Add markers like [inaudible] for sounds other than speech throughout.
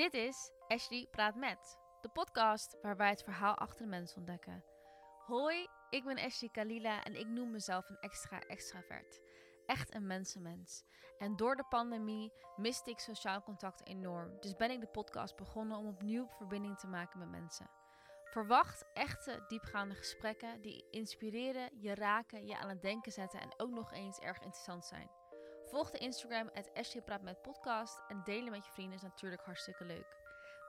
Dit is Ashley Praat Met, de podcast waar wij het verhaal achter de mens ontdekken. Hoi, ik ben Ashley Kalila en ik noem mezelf een extra extravert. Echt een mensenmens. En door de pandemie miste ik sociaal contact enorm. Dus ben ik de podcast begonnen om opnieuw verbinding te maken met mensen. Verwacht echte, diepgaande gesprekken die inspireren, je raken, je aan het denken zetten en ook nog eens erg interessant zijn. Volg de Instagram at Praat met podcast en delen met je vrienden is natuurlijk hartstikke leuk.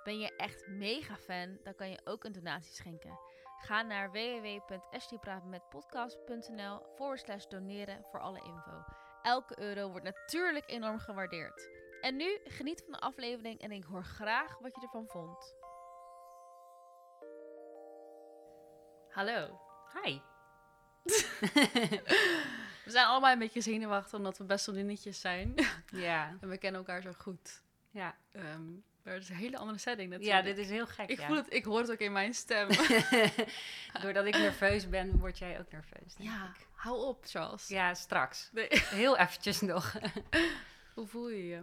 Ben je echt mega fan, dan kan je ook een donatie schenken. Ga naar www.ashleypraatmetpodcast.nl forward slash doneren voor alle info. Elke euro wordt natuurlijk enorm gewaardeerd. En nu geniet van de aflevering en ik hoor graag wat je ervan vond. Hallo. Hi. [laughs] We zijn allebei een beetje zenuwachtig omdat we best wel vriendinnetjes zijn. [laughs] Ja, En we kennen elkaar zo goed. ja. Ehm, maar het is een hele andere setting ja dit is heel gek. Ik ja. voel het, ik hoor het ook in mijn stem. [laughs] Doordat ik nerveus ben, word jij ook nerveus. denk ja, ik. hou op, Charles. Ja, straks. Nee. [laughs] Heel eventjes nog. Hoe voel je je?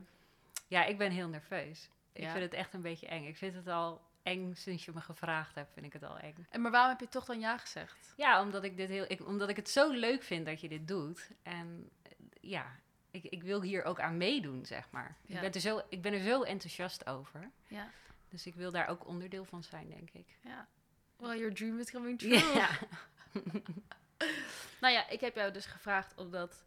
Ja, ik ben heel nerveus. Ik Ja. vind het echt een beetje eng. Ik vind het al eng sinds je me gevraagd hebt, vind ik het al eng. En maar waarom heb je toch dan ja gezegd? Ja, omdat ik, dit heel, ik, omdat ik het zo leuk vind dat je dit doet. En eh, ja, ik, ik wil hier ook aan meedoen, zeg maar. Ja. Ik, ben er zo, ik ben er zo enthousiast over. Ja, Dus ik wil daar ook onderdeel van zijn, denk ik. ja. Well, your dream is coming [laughs] true. Ja. [laughs] Nou ja, ik heb jou dus gevraagd omdat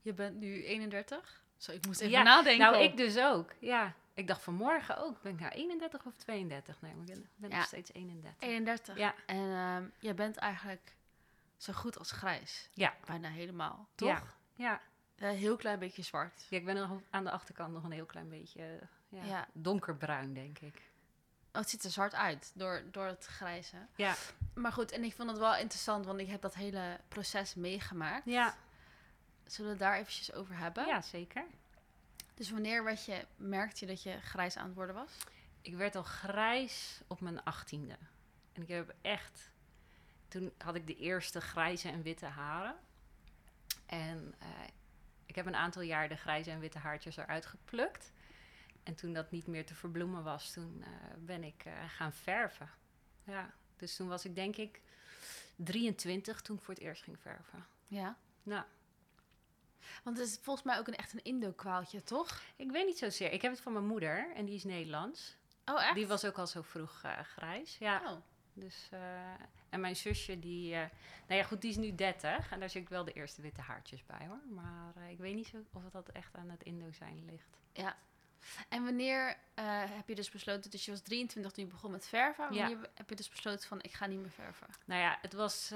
je bent nu 31. Zo, ik moest even Ja, nadenken. Nou, ik dus ook. Ja. Ik dacht vanmorgen ook, ben ik nou 31 of 32? Nee, maar ik ben, ben Ja. nog steeds 31. 31. Ja. En ehm jij bent eigenlijk zo goed als grijs. Ja. Bijna helemaal, toch? Ja. Ja. Een heel klein beetje zwart. ja, ik ben nog aan de achterkant nog een heel klein beetje eh, ja, Ja. donkerbruin, denk ik. Oh, het ziet er zwart uit door, door het grijze. Ja. Maar goed, en ik vond het wel interessant, want ik heb dat hele proces meegemaakt. Ja, Zullen we het daar eventjes over hebben? ja zeker. Dus wanneer werd je, merkte je dat je grijs aan het worden was? Ik werd al grijs op mijn achttiende. En ik heb echt... Toen had ik de eerste grijze en witte haren. En eh, ik heb een aantal jaar de grijze en witte haartjes eruit geplukt. En toen dat niet meer te verbloemen was, toen eh, ben ik eh, gaan verven. Ja, dus toen was ik denk ik 23 toen ik voor het eerst ging verven. Ja. Nou, Want het is volgens mij ook een, echt een Indo-kwaaltje, toch? ik weet niet zozeer. Ik heb het van mijn moeder en die is Nederlands. Oh, echt? Die was ook al zo vroeg eh, grijs. Ja. Oh. Dus, eh, en mijn zusje, die, eh, nou ja, goed, die is nu 30. En daar zie ik wel de eerste witte haartjes bij hoor. Maar ik weet niet zo of dat echt aan het Indo zijn ligt. Ja. En wanneer heb je dus besloten, dus je was 23 toen je begon met verven. Ja. Wanneer heb je dus besloten van, ik ga niet meer verven? Nou ja, het was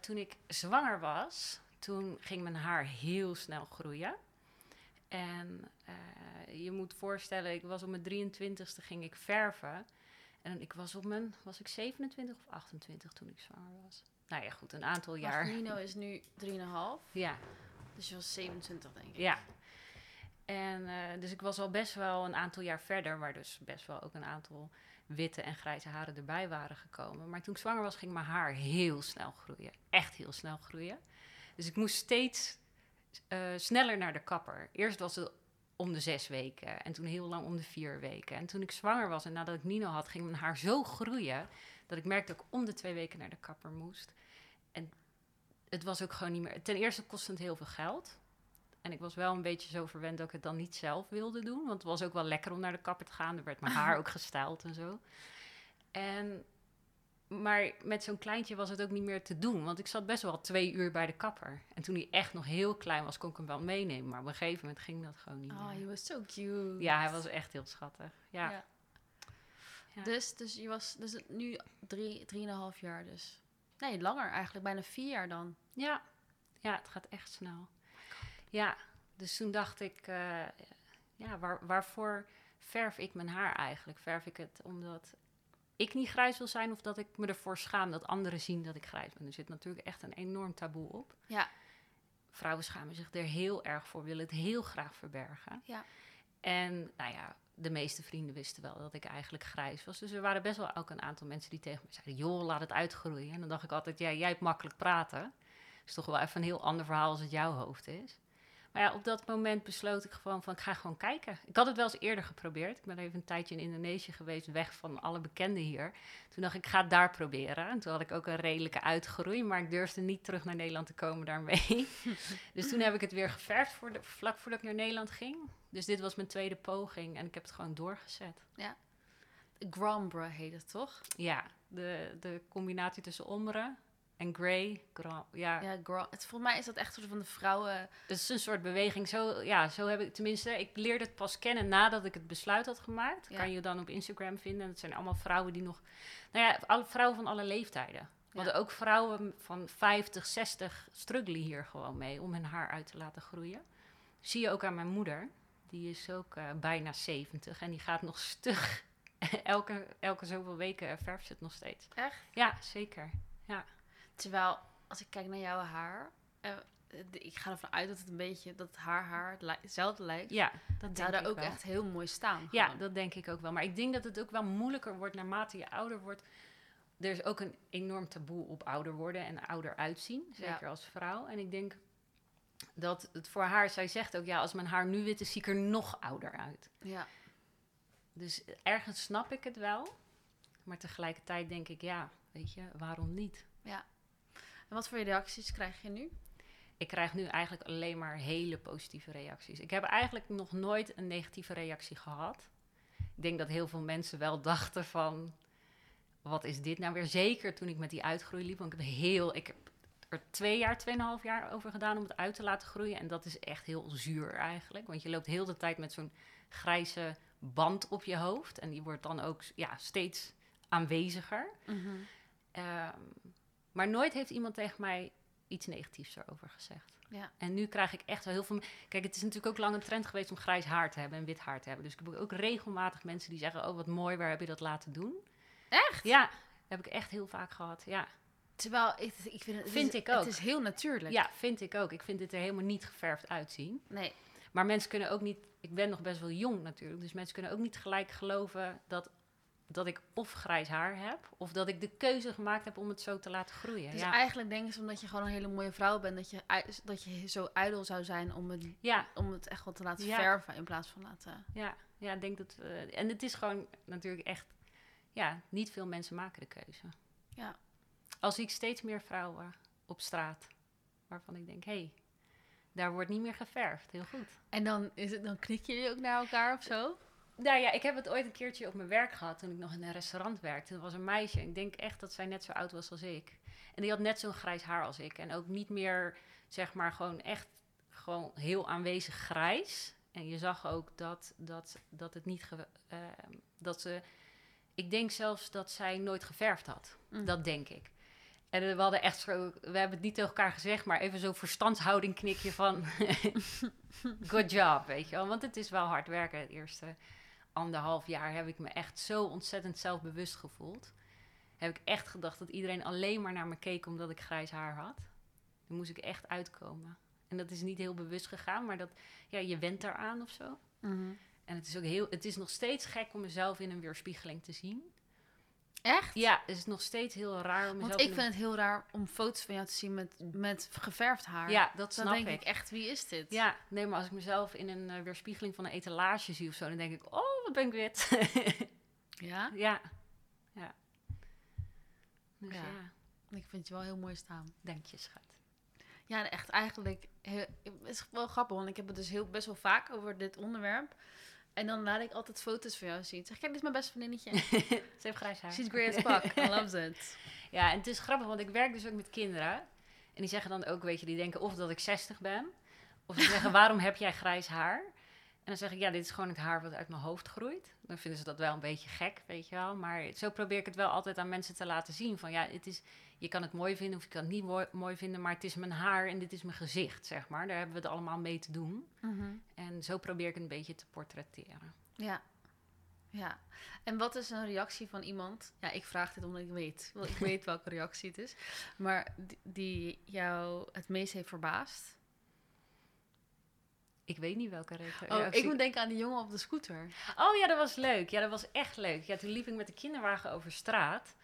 toen ik zwanger was. Toen ging mijn haar heel snel groeien. En eh, je moet voorstellen, ik was op mijn 23ste ging ik verven. En ik was op mijn, was ik 27 of 28 toen ik zwanger was? Nou ja, goed, een aantal jaar. Nino is nu 3,5. Ja, Dus je was 27 denk ik. Ja. En eh, dus ik was al best wel een aantal jaar verder, waar dus best wel ook een aantal witte en grijze haren erbij waren gekomen. Maar toen ik zwanger was, ging mijn haar heel snel groeien. Echt heel snel groeien. Dus ik moest steeds eh, sneller naar de kapper. Eerst was het om de zes weken en toen heel lang om de vier weken. En toen ik zwanger was en nadat ik Nino had, ging mijn haar zo groeien dat ik merkte dat ik om de twee weken naar de kapper moest. En het was ook gewoon niet meer. Ten eerste kostte het heel veel geld. En ik was wel een beetje zo verwend dat ik het dan niet zelf wilde doen. Want het was ook wel lekker om naar de kapper te gaan. Er werd mijn [laughs] haar ook gestyled en zo. En, maar met zo'n kleintje was het ook niet meer te doen. Want ik zat best wel twee uur bij de kapper. En toen hij echt nog heel klein was, kon ik hem wel meenemen. Maar op een gegeven moment ging dat gewoon niet Oh, meer. je was zo cute. Ja, hij was echt heel schattig. Ja. Ja. Ja. Dus, dus je was dus nu drie, drieënhalf jaar dus. Nee, langer eigenlijk. Bijna vier jaar dan. Ja, ja het gaat echt snel. Ja, dus toen dacht ik, eh, ja, waar, waarvoor verf ik mijn haar eigenlijk? Verf ik het omdat ik niet grijs wil zijn of dat ik me ervoor schaam dat anderen zien dat ik grijs ben? Er zit natuurlijk echt een enorm taboe op. Ja. Vrouwen schamen zich er heel erg voor, willen het heel graag verbergen. Ja. En nou ja, de meeste vrienden wisten wel dat ik eigenlijk grijs was. Dus er waren best wel ook een aantal mensen die tegen me zeiden: joh, laat het uitgroeien. En dan dacht ik altijd: ja, jij hebt makkelijk praten. is toch wel even een heel ander verhaal als het jouw hoofd is. Maar ja, op dat moment besloot ik gewoon van, ik ga gewoon kijken. Ik had het wel eens eerder geprobeerd. Ik ben even een tijdje in Indonesië geweest, weg van alle bekenden hier. Toen dacht ik, ik ga het daar proberen. En toen had ik ook een redelijke uitgroei, maar ik durfde niet terug naar Nederland te komen daarmee. [laughs] dus toen heb ik het weer geverfd voor de, vlak voordat ik naar Nederland ging. Dus dit was mijn tweede poging en ik heb het gewoon doorgezet. Grambra heet het toch? Ja, de, de combinatie tussen ombre en grey. gra- ja, Ja, gra- het, volgens mij is dat echt soort van de vrouwen... het is een soort beweging. Zo, ja, zo heb ik tenminste. Ik leerde het pas kennen nadat ik het besluit had gemaakt. Ja. Kan je dan op Instagram vinden. Dat zijn allemaal vrouwen die nog. Nou ja, alle vrouwen van alle leeftijden. Want Ja. ook vrouwen van 50, 60 struggelen hier gewoon mee om hun haar uit te laten groeien. Zie je ook aan mijn moeder. Die is ook eh, bijna 70 en die gaat nog stug. [laughs] elke, elke zoveel weken verft ze het nog steeds. Echt? Ja, zeker. Terwijl, als ik kijk naar jouw haar... eh, ik ga ervan uit dat het een beetje... dat haar haar hetzelfde lijkt. Ja, dat zou daar ook wel. echt heel mooi staan. Ja, dat denk ik ook wel. Maar ik denk dat het ook wel moeilijker wordt naarmate je ouder wordt. Er is ook een enorm taboe op ouder worden en ouder uitzien. Zeker Ja. als vrouw. En ik denk dat het voor haar, zij zegt ook, ja, als mijn haar nu wit is, zie ik er nog ouder uit. ja. Dus ergens snap ik het wel. Maar tegelijkertijd denk ik, ja, weet je, waarom niet? En wat voor reacties krijg je nu? Ik krijg nu eigenlijk alleen maar hele positieve reacties. Ik heb eigenlijk nog nooit een negatieve reactie gehad. Ik denk dat heel veel mensen wel [laughs] dachten van... wat is dit nou weer? Zeker toen ik met die uitgroei liep. Want ik heb, heel, ik heb er twee jaar, tweeënhalf jaar over gedaan om het uit te laten groeien. En dat is echt heel zuur eigenlijk. Want je loopt heel de tijd met zo'n grijze band op je hoofd. En die wordt dan ook ja, steeds aanweziger. Ehm, maar nooit heeft iemand tegen mij iets negatiefs erover gezegd. Ja. En nu krijg ik echt wel heel veel... Kijk, het is natuurlijk ook lang een trend geweest om grijs haar te hebben en wit haar te hebben. Dus ik heb ook regelmatig mensen die zeggen... oh, wat mooi, waar heb je dat laten doen? Echt? Ja, heb ik echt heel vaak gehad, ja. Terwijl, ik, ik vind het... het Vind is, ik ook. Het is heel natuurlijk. Ja, vind ik ook. Ik vind dit er helemaal niet geverfd uitzien. Nee. Maar mensen kunnen ook niet... Ik ben nog best wel jong natuurlijk. Dus mensen kunnen ook niet gelijk geloven dat, dat ik of grijs haar heb... of dat ik de keuze gemaakt heb om het zo te laten groeien. Dus ja. eigenlijk denken ze omdat je gewoon een hele mooie vrouw bent... dat je, dat je zo ijdel zou zijn om het, ja, om het echt wel te laten Ja. verven... in plaats van laten... Ja, ja, ik denk dat. eh, en het is gewoon natuurlijk echt. Ja, niet veel mensen maken de keuze. Ja. Al zie ik steeds meer vrouwen op straat waarvan ik denk: hé, hey, daar wordt niet meer geverfd. Heel goed. En dan, is het, dan knikken jullie ook naar elkaar of zo? Nou ja, ik heb het ooit een keertje op mijn werk gehad toen ik nog in een restaurant werkte. Er was een meisje, ik denk echt dat zij net zo oud was als ik. En die had net zo'n grijs haar als ik. En ook niet meer, zeg maar, gewoon echt gewoon heel aanwezig grijs. En je zag ook dat, dat, dat het niet. Eh, dat ze. Ik denk zelfs dat zij nooit geverfd had. Mm. Dat denk ik. En we hadden echt zo. We hebben het niet tegen elkaar gezegd, maar even zo'n verstandshouding knikje van. [laughs] Good job, weet je wel. Want het is wel hard werken. Het eerste anderhalf jaar heb ik me echt zo ontzettend zelfbewust gevoeld. Heb ik echt gedacht dat iedereen alleen maar naar me keek omdat ik grijs haar had. Dan moest ik echt uitkomen. En dat is niet heel bewust gegaan, maar dat, ja, je went eraan of zo. Mhm. En het is ook heel, het is nog steeds gek om mezelf in een weerspiegeling te zien. Echt? Ja, het is nog steeds heel raar om Want ik in vind het heel raar om foto's van jou te zien met, met geverfd haar. Ja, dat Dan snap denk ik. ik echt, wie is dit? Ja, nee, maar als ik mezelf in een eh, weerspiegeling van een etalage zie of zo, dan denk ik, oh, wat ben ik wit. [laughs] Ja? ja, ja. Dus Ja. ja, Ik vind je wel heel mooi staan. dank je, schat. Ja, echt eigenlijk, heel, het is wel grappig, want ik heb het dus heel, best wel vaak over dit onderwerp. En dan laat ik altijd foto's van jou zien. Zeg, kijk, dit is mijn beste vriendinnetje. [laughs] Ze heeft grijs haar. She's great as fuck. I love it. [laughs] Ja, en het is grappig, want ik werk dus ook met kinderen. En die zeggen dan ook, weet je, die denken of dat ik 60 ben. Of ze zeggen, waarom heb jij grijs haar? En dan zeg ik, ja, dit is gewoon het haar wat uit mijn hoofd groeit. Dan vinden ze dat wel een beetje gek, weet je wel. Maar zo probeer ik het wel altijd aan mensen te laten zien. Van ja, het is, je kan het mooi vinden of je kan het niet mooi, mooi vinden. Maar het is mijn haar en dit is mijn gezicht, zeg maar. Daar hebben we het allemaal mee te doen. En zo probeer ik het een beetje te portretteren. Ja. Ja. En wat is een reactie van iemand? Ja, ik vraag dit omdat ik weet. Wel, ik [laughs] weet welke reactie het is. Maar die, die jou het meest heeft verbaasd. Ik weet niet welke re- Oh, reactie- ik moet denken aan die jongen op de scooter. Oh ja, dat was leuk. Ja, dat was echt leuk. Ja, toen liep ik met de kinderwagen over straat.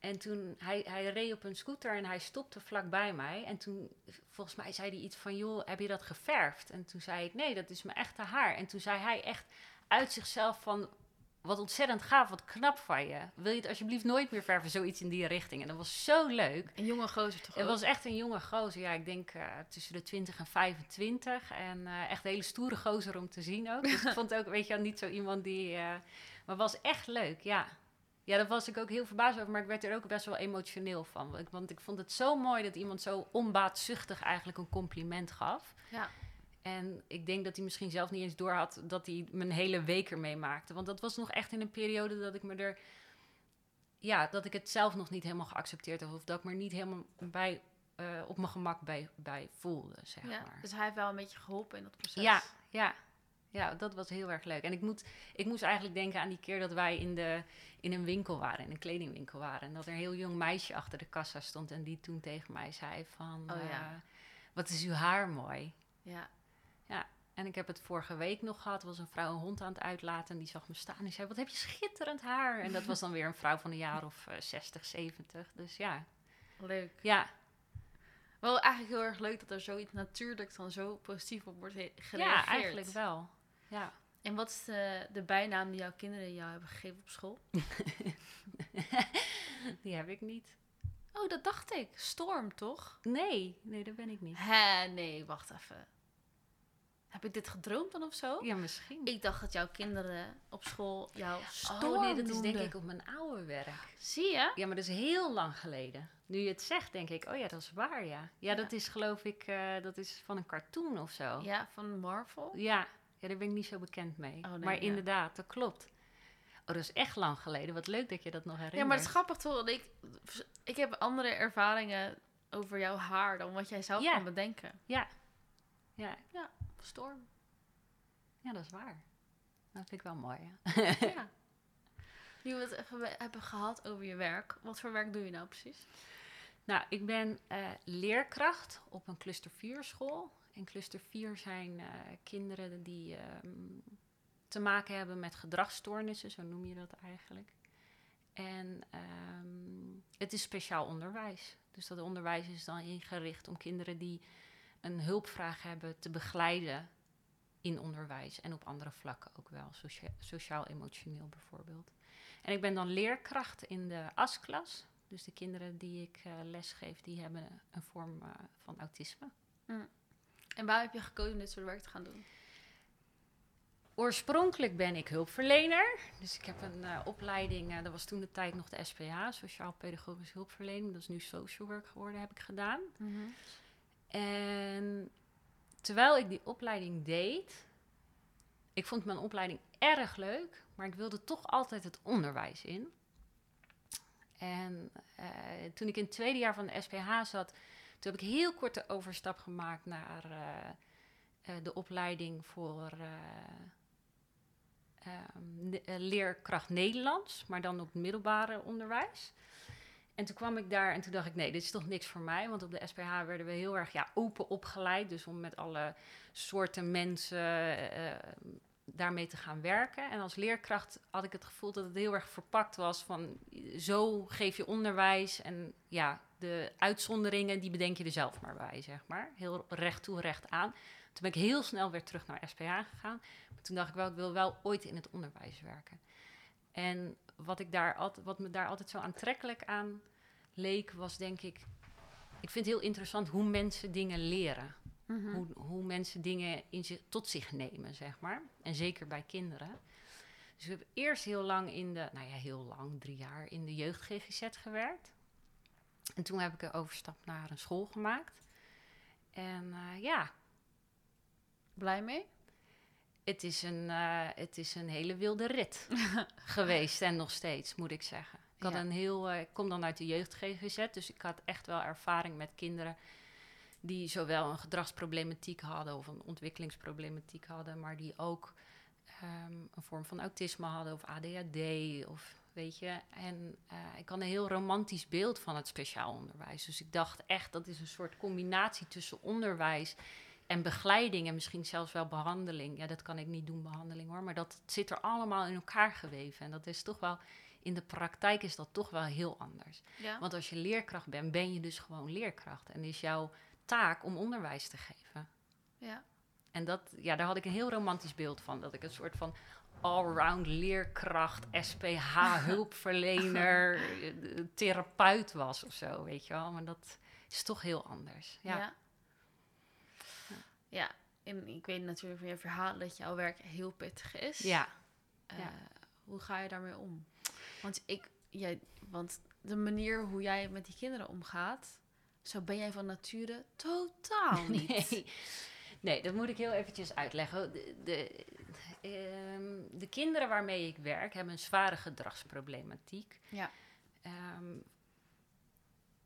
En toen, hij, hij reed op een scooter en hij stopte vlakbij mij. En toen, volgens mij zei hij iets van, joh, heb je dat geverfd? En toen zei ik, nee, dat is mijn echte haar. En toen zei hij echt uit zichzelf van, wat ontzettend gaaf, wat knap van je. Wil je het alsjeblieft nooit meer verven, zoiets in die richting? En dat was zo leuk. Een jonge gozer toch Het was echt een jonge gozer. Ja, ik denk eh, tussen de 20 en 25. En eh, echt een hele stoere gozer om te zien ook. Dus ik [laughs] vond ook, weet je wel, niet zo iemand die... eh, maar was echt leuk, ja. Ja, daar was ik ook heel verbaasd over. Maar ik werd er ook best wel emotioneel van. Want ik- Want ik vond het zo mooi dat iemand zo onbaatzuchtig eigenlijk een compliment gaf. Ja. En ik denk dat hij misschien zelf niet eens door had dat hij mijn hele week ermee maakte. Want dat was nog echt in een periode dat ik me er. Ja, dat ik het zelf nog niet helemaal geaccepteerd had. Of dat ik me er niet helemaal bij, eh, op mijn gemak bij, bij voelde, zeg ja. maar. Dus hij heeft wel een beetje geholpen in dat proces. Ja, ja. Ja, dat was heel erg leuk. En ik, moet, ik moest eigenlijk denken aan die keer dat wij in, de, in een winkel waren, in een kledingwinkel waren. En dat er een heel jong meisje achter de kassa stond en die toen tegen mij zei van... Oh ja. eh, wat is uw haar mooi. Ja. En ik heb het vorige week nog gehad. Er was een vrouw een hond aan het uitlaten. En die zag me staan. En die zei: Wat heb je schitterend haar. En dat was dan weer een vrouw van een jaar of eh, 60, 70. Dus ja. Leuk. Ja, Wel eigenlijk heel erg leuk dat er zoiets natuurlijk dan zo positief op wordt gereageerd. ja eigenlijk wel. Ja. En wat is de, de bijnaam die jouw kinderen jou hebben gegeven op school? [laughs] die heb ik niet. Oh, dat dacht ik. Storm, toch? Nee, nee, dat ben ik niet. Hè, nee, wacht even. Heb ik dit gedroomd dan of zo? Ja, misschien. Ik dacht dat jouw kinderen op school jou Storm oh nee, dat is denk ik op mijn oude werk. Zie je? Ja, maar dat is heel lang geleden. Nu je het zegt, denk ik, oh ja, dat is waar, ja. Ja, Ja. dat is geloof ik, eh, dat is van een cartoon of zo. Ja, van Marvel. Ja, ja, daar ben ik niet zo bekend mee. Oh, nee, maar ja. inderdaad, dat klopt. Oh, dat is echt lang geleden. Wat leuk dat je dat nog herinnert. Ja, maar het is grappig toch? want Ik, ik heb andere ervaringen over jouw haar dan wat jij zelf Ja. kan bedenken. Ja, Storm. ja, dat is waar. Dat vind ik wel mooi, ja. ja. [laughs] Nu we het hebben gehad over je werk. Wat voor werk doe je nou precies? Nou, ik ben eh, leerkracht op een cluster 4 school. En cluster 4 zijn eh, kinderen die ehm, te maken hebben met gedragsstoornissen, zo noem je dat eigenlijk. En ehm, het is speciaal onderwijs. Dus dat onderwijs is dan ingericht om kinderen die een hulpvraag hebben te begeleiden in onderwijs en op andere vlakken ook wel, socia- sociaal-emotioneel bijvoorbeeld. En ik ben dan leerkracht in de AS-klas. Dus de kinderen die ik eh, lesgeef, die hebben een vorm eh, van autisme. En waar heb je gekozen om dit soort werk te gaan doen? Oorspronkelijk ben ik hulpverlener. Dus ik heb een eh, opleiding, dat was toen de tijd nog de SPH, Sociaal Pedagogisch Hulpverlening. Dat is nu social work geworden, heb ik gedaan. En terwijl ik die opleiding deed, ik vond mijn opleiding erg leuk, maar ik wilde toch altijd het onderwijs in. En eh, toen ik in het tweede jaar van de SPH zat, toen heb ik heel kort de overstap gemaakt naar eh, eh, de opleiding voor leerkracht Nederlands, maar dan op middelbare onderwijs. En toen kwam ik daar en toen dacht ik, nee, dit is toch niks voor mij. Want op de SPH werden we heel erg ja, open opgeleid. Dus om met alle soorten mensen eh, daarmee te gaan werken. En als leerkracht had ik het gevoel dat het heel erg verpakt was van... zo geef je onderwijs en ja, de uitzonderingen, die bedenk je er zelf maar bij, zeg maar. Heel recht toe, recht aan. Toen ben ik heel snel weer terug naar SPH gegaan. Maar toen dacht ik wel, ik wil wel ooit in het onderwijs werken. En wat, ik daar altijd, wat me daar altijd zo aantrekkelijk aan leek, was denk ik... Ik vind het heel interessant hoe mensen dingen leren. Mhm. Hoe, hoe mensen dingen in zich, tot zich nemen, zeg maar. En zeker bij kinderen. Dus ik heb eerst heel lang in de, nou ja, heel lang, drie jaar, in de jeugd GGZ gewerkt. En toen heb ik een overstap naar een school gemaakt. En eh, ja, Blij mee? het is, een, eh, het is een hele wilde rit [laughs] geweest en nog steeds, moet ik zeggen. Ik, had Ja. een heel, eh, ik kom dan uit de jeugd GGZ, dus ik had echt wel ervaring met kinderen die zowel een gedragsproblematiek hadden of een ontwikkelingsproblematiek hadden, maar die ook ehm, een vorm van autisme hadden of ADHD of weet je. En eh, ik had een heel romantisch beeld van het speciaal onderwijs. Dus ik dacht echt dat is een soort combinatie tussen onderwijs en begeleiding en misschien zelfs wel behandeling. Ja, dat kan ik niet doen, behandeling hoor. Maar dat zit er allemaal in elkaar geweven. En dat is toch wel in de praktijk is dat toch wel heel anders. Ja. Want als je leerkracht bent, ben je dus gewoon leerkracht. En is jouw taak om onderwijs te geven. ja. En dat, ja, daar had ik een heel romantisch beeld van. Dat ik een soort van allround leerkracht, SPH, [laughs] hulpverlener, therapeut was of zo, weet je wel. Maar dat is toch heel anders. Ja. Ja. Ja. En ik weet natuurlijk van je verhaal dat jouw werk heel pittig is. Ja. Eh, ja. Hoe ga je daarmee om? Want ik, jij, want de manier hoe jij met die kinderen omgaat, zo ben jij van nature totaal [laughs] niet. Nee. nee, dat moet ik heel eventjes uitleggen. De, de, ehm, de kinderen waarmee ik werk hebben een zware gedragsproblematiek. Ja. Ehm,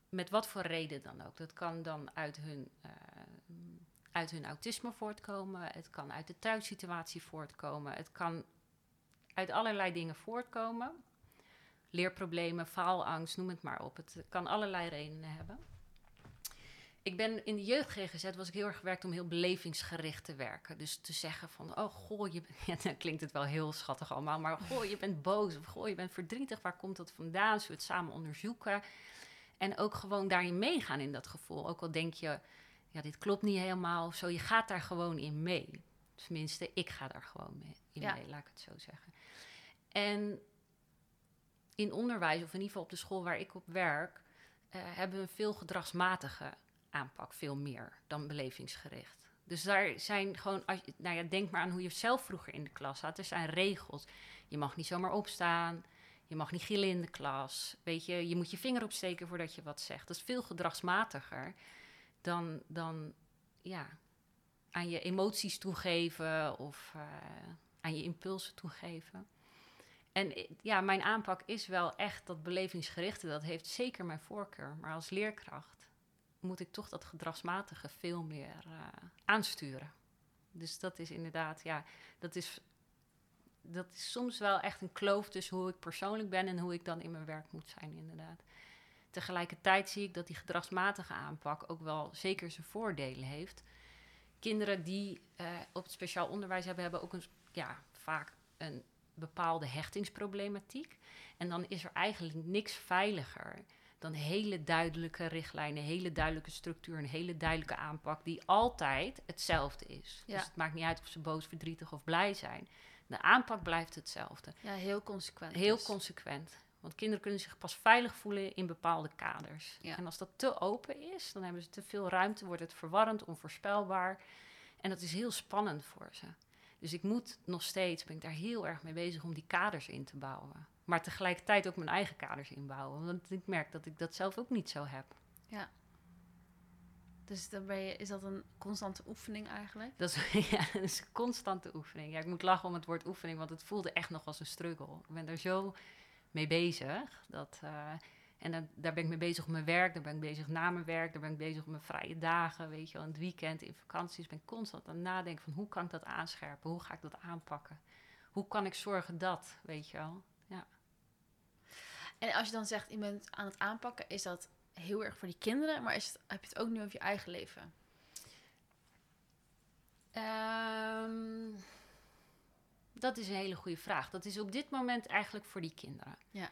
met wat voor reden dan ook. Dat kan dan uit hun, eh, uit hun autisme voortkomen. Het kan uit de thuissituatie voortkomen. Het kan uit allerlei dingen voortkomen. Leerproblemen, faalangst, noem het maar op. Het kan allerlei redenen hebben. Ik ben in de jeugd GGZ was ik heel erg gewerkt om heel belevingsgericht te werken. Dus te zeggen van, oh goh, je, bent- [laughs] ja, dan klinkt het wel heel schattig allemaal, maar goh, je bent boos of goh, je bent verdrietig. Waar komt dat vandaan? Zullen we het samen onderzoeken? En ook gewoon daarin meegaan in dat gevoel. Ook al denk je, ja, dit klopt niet helemaal of zo. Je gaat daar gewoon in mee. Tenminste, ik ga daar gewoon mee, in Ja. mee, laat ik het zo zeggen. En in onderwijs, of in ieder geval op de school waar ik op werk, eh, hebben we een veel gedragsmatige aanpak, veel meer dan belevingsgericht. Dus daar zijn gewoon, als je, nou ja, denk maar aan hoe je zelf vroeger in de klas zat. Er zijn regels. Je mag niet zomaar opstaan. Je mag niet gillen in de klas. Weet je, je moet je vinger opsteken voordat je wat zegt. Dat is veel gedragsmatiger dan, dan ja, aan je emoties toegeven of eh, aan je impulsen toegeven. En eh, ja, mijn aanpak is wel echt dat belevingsgerichte. Dat heeft zeker mijn voorkeur. Maar als leerkracht moet ik toch dat gedragsmatige veel meer eh, aansturen. Dus dat is inderdaad, ja, dat is, dat is soms wel echt een kloof tussen hoe ik persoonlijk ben en hoe ik dan in mijn werk moet zijn, inderdaad. Tegelijkertijd zie ik dat die gedragsmatige aanpak ook wel zeker zijn voordelen heeft. Kinderen die eh, op het speciaal onderwijs hebben, hebben ook een, ja, vaak een bepaalde hechtingsproblematiek. En dan is er eigenlijk niks veiliger dan hele duidelijke richtlijnen, hele duidelijke structuur, een hele duidelijke aanpak die altijd hetzelfde is. Ja. Dus het maakt niet uit of ze boos, verdrietig of blij zijn. De aanpak blijft hetzelfde. Ja, heel consequent. Heel dus. consequent. Want kinderen kunnen zich pas veilig voelen in bepaalde kaders. Ja. En als dat te open is, dan hebben ze te veel ruimte, wordt het verwarrend, onvoorspelbaar. En dat is heel spannend voor ze. Dus ik moet nog steeds, ben ik daar heel erg mee bezig om die kaders in te bouwen. Maar tegelijkertijd ook mijn eigen kaders inbouwen. Want ik merk dat ik dat zelf ook niet zo heb. Dus dan ben je, is dat een constante oefening eigenlijk? Dat is, [laughs] ja, dat is een constante oefening. Ja, ik moet lachen om het woord oefening, want het voelde echt nog als een struggle. Ik ben er zo mee bezig. Dat, eh, en dan, daar ben ik mee bezig op mijn werk, daar ben ik bezig na mijn werk, daar ben ik bezig op mijn vrije dagen, weet je wel, in het weekend, in vakanties. Ben ik constant aan het nadenken van hoe kan ik dat aanscherpen, hoe ga ik dat aanpakken? Hoe kan ik zorgen dat, weet je wel? En als je dan zegt, je bent aan het aanpakken, is dat heel erg voor die kinderen, maar is het, heb je het ook nu over je eigen leven? Ehm, dat is een hele goede vraag. Dat is op dit moment eigenlijk voor die kinderen. Ja.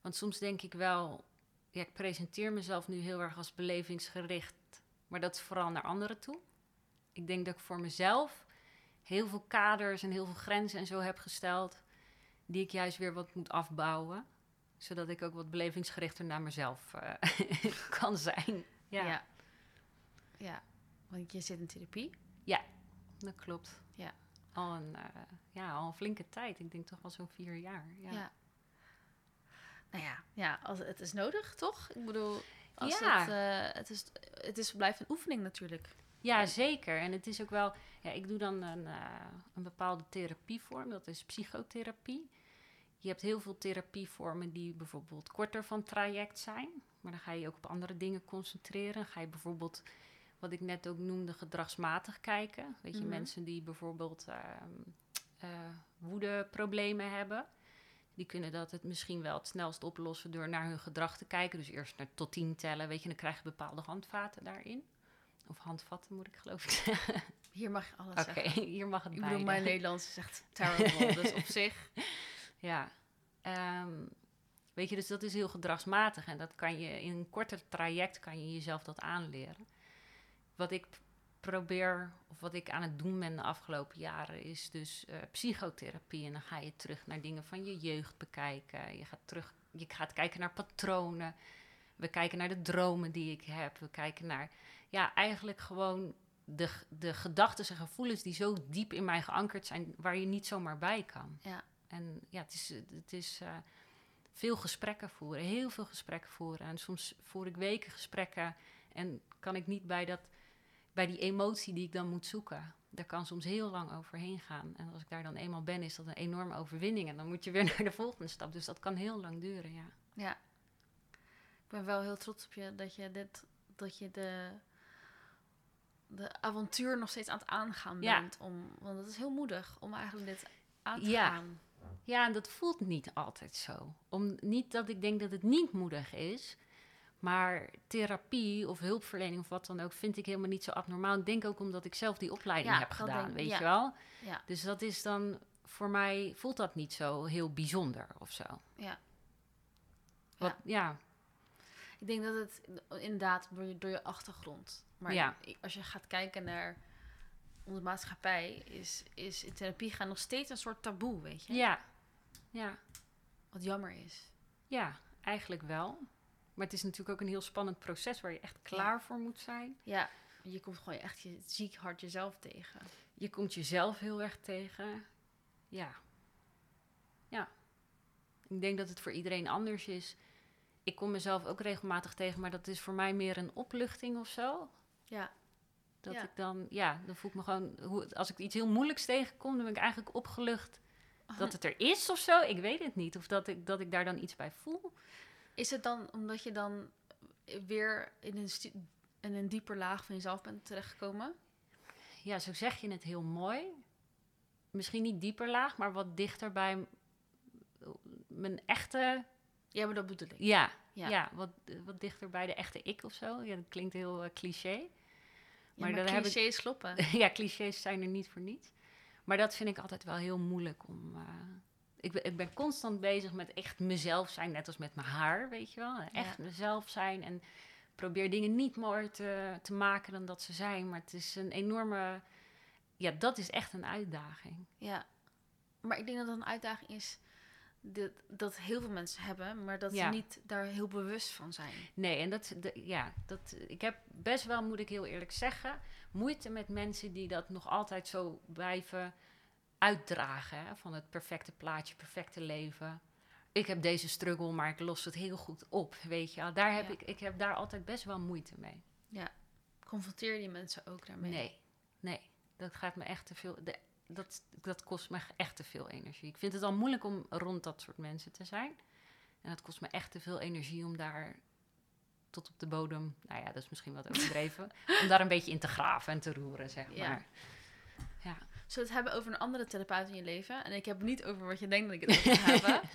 Want soms denk ik wel, ja, ik presenteer mezelf nu heel erg als belevingsgericht, maar dat is vooral naar anderen toe. Ik denk dat ik voor mezelf heel veel kaders en heel veel grenzen en zo heb gesteld, die ik juist weer wat moet afbouwen, zodat ik ook wat belevingsgerichter naar mezelf eh, [laughs] kan zijn. Ja, ja. Ja, want je zit in therapie. dat klopt. Ja. Al een, eh, ja, al een flinke tijd. Ik denk toch wel zo'n vier jaar. Ja. Ja. Nou ja, ja als, het is nodig, toch? Ik bedoel, als Ja. het, eh, het, is, het is, blijft een oefening natuurlijk. Ja, zeker. En het is ook wel, ja, ik doe dan een, eh, een bepaalde therapievorm, dat is psychotherapie. Je hebt heel veel therapievormen die bijvoorbeeld korter van traject zijn, maar dan ga je je ook op andere dingen concentreren. Ga je bijvoorbeeld, wat ik net ook noemde, gedragsmatig kijken. Weet je, Mhm. mensen die bijvoorbeeld ehm, eh, woedeproblemen hebben. Die kunnen dat het misschien wel het snelst oplossen door naar hun gedrag te kijken. Dus eerst naar tot tien tellen, weet je, dan krijg je bepaalde handvaten daarin. Of handvatten moet ik geloof ik zeggen. Hier mag je alles Oké, zeggen. [laughs] hier mag het Ik beide. bedoel, mijn Nederlands is echt terrible. [laughs] dus op zich, Ja. Ehm, Weet je, dus dat is heel gedragsmatig. En dat kan je in een korter traject kan je jezelf dat aanleren. Wat ik probeer, of wat ik aan het doen ben de afgelopen jaren, is dus eh, psychotherapie. En dan ga je terug naar dingen van je jeugd bekijken. Je gaat terug, je gaat kijken naar patronen. We kijken naar de dromen die ik heb. We kijken naar, ja, eigenlijk gewoon de, de gedachten en gevoelens die zo diep in mij geankerd zijn, waar je niet zomaar bij kan. Ja. En ja, het is, het is eh, veel gesprekken voeren, heel veel gesprekken voeren. En soms voer ik weken gesprekken en kan ik niet bij, dat, bij die emotie die ik dan moet zoeken. Daar kan soms heel lang overheen gaan. En als ik daar dan eenmaal ben, is dat een enorme overwinning. En dan moet je weer [laughs] naar de volgende stap. Dus dat kan heel lang duren, ja. Ja. Ik ben wel heel trots op je dat je dit, dat je de, de avontuur nog steeds aan het aangaan Ja. bent. Om, want het is heel moedig om eigenlijk dit aan te Ja. gaan. Ja, en dat voelt niet altijd zo. Om, niet dat ik denk dat het niet moedig is. Maar therapie of hulpverlening of wat dan ook vind ik helemaal niet zo abnormaal. Ik denk ook omdat ik zelf die opleiding Ja, heb gedaan, denk- weet ja. je wel. Ja. Dus dat is dan, voor mij voelt dat niet zo heel bijzonder of zo. Ja. Wat, ja. Ik denk dat het inderdaad door je, door je achtergrond. Maar als je gaat kijken naar onze maatschappij, is, is in therapie gaan nog steeds een soort taboe, weet je? ja, ja, Wat jammer is. ja, eigenlijk wel. Maar het is natuurlijk ook een heel spannend proces waar je echt klaar voor moet zijn. Ja, je komt gewoon echt je, ziek hard jezelf tegen. Je komt jezelf heel erg tegen. Ja. Ja. Ik denk dat het voor iedereen anders is. Ik kom mezelf ook regelmatig tegen, maar dat is voor mij meer een opluchting of zo. Ja. Dat Ja. ik dan, ja, dan voel ik me gewoon, hoe, als ik iets heel moeilijks tegenkom, dan ben ik eigenlijk opgelucht dat het er is of zo. Ik weet het niet. Of dat ik, dat ik daar dan iets bij voel. Is het dan omdat je dan weer in een, in een dieper laag van jezelf bent terechtgekomen? Ja, zo zeg je het heel mooi. Misschien niet dieper laag, maar wat dichter bij mijn echte Ja, maar dat bedoel ik. Ja, Ja. ja. wat, wat dichter bij de echte ik of zo. Ja, dat klinkt heel eh, cliché. Ja, maar ik- clichés kloppen. [laughs] ja, clichés zijn er niet voor niets. Maar dat vind ik altijd wel heel moeilijk om... eh, ik, ben, ik ben constant bezig met echt mezelf zijn, net als met mijn haar, weet je wel. Echt mezelf zijn en probeer dingen niet mooier te, te maken dan dat ze zijn. Maar het is een enorme... Ja, dat is echt een uitdaging. Ja, maar ik denk dat dat een uitdaging is dat, dat heel veel mensen hebben, maar dat Ja. ze niet daar heel bewust van zijn. Nee, en dat, de- ja, dat, ik heb best wel, moet ik heel eerlijk zeggen, moeite met mensen die dat nog altijd zo blijven uitdragen. Hè, van het perfecte plaatje, perfecte leven. Ik heb deze struggle, maar ik los het heel goed op, weet je. Daar heb Ja. ik, ik heb daar altijd best wel moeite mee. Confronteer je die mensen ook daarmee? Nee, nee, dat gaat me echt te veel, de, dat, dat kost me echt te veel energie. Ik vind het al moeilijk om rond dat soort mensen te zijn. En het kost me echt te veel energie om daar tot op de bodem, nou ja, dat is misschien wat overdreven, [laughs] om daar een beetje in te graven en te roeren, zeg Ja. maar. Ja. Zullen het hebben over een andere therapeut in je leven? En ik heb het niet over wat je denkt dat ik het over ga hebben. [laughs]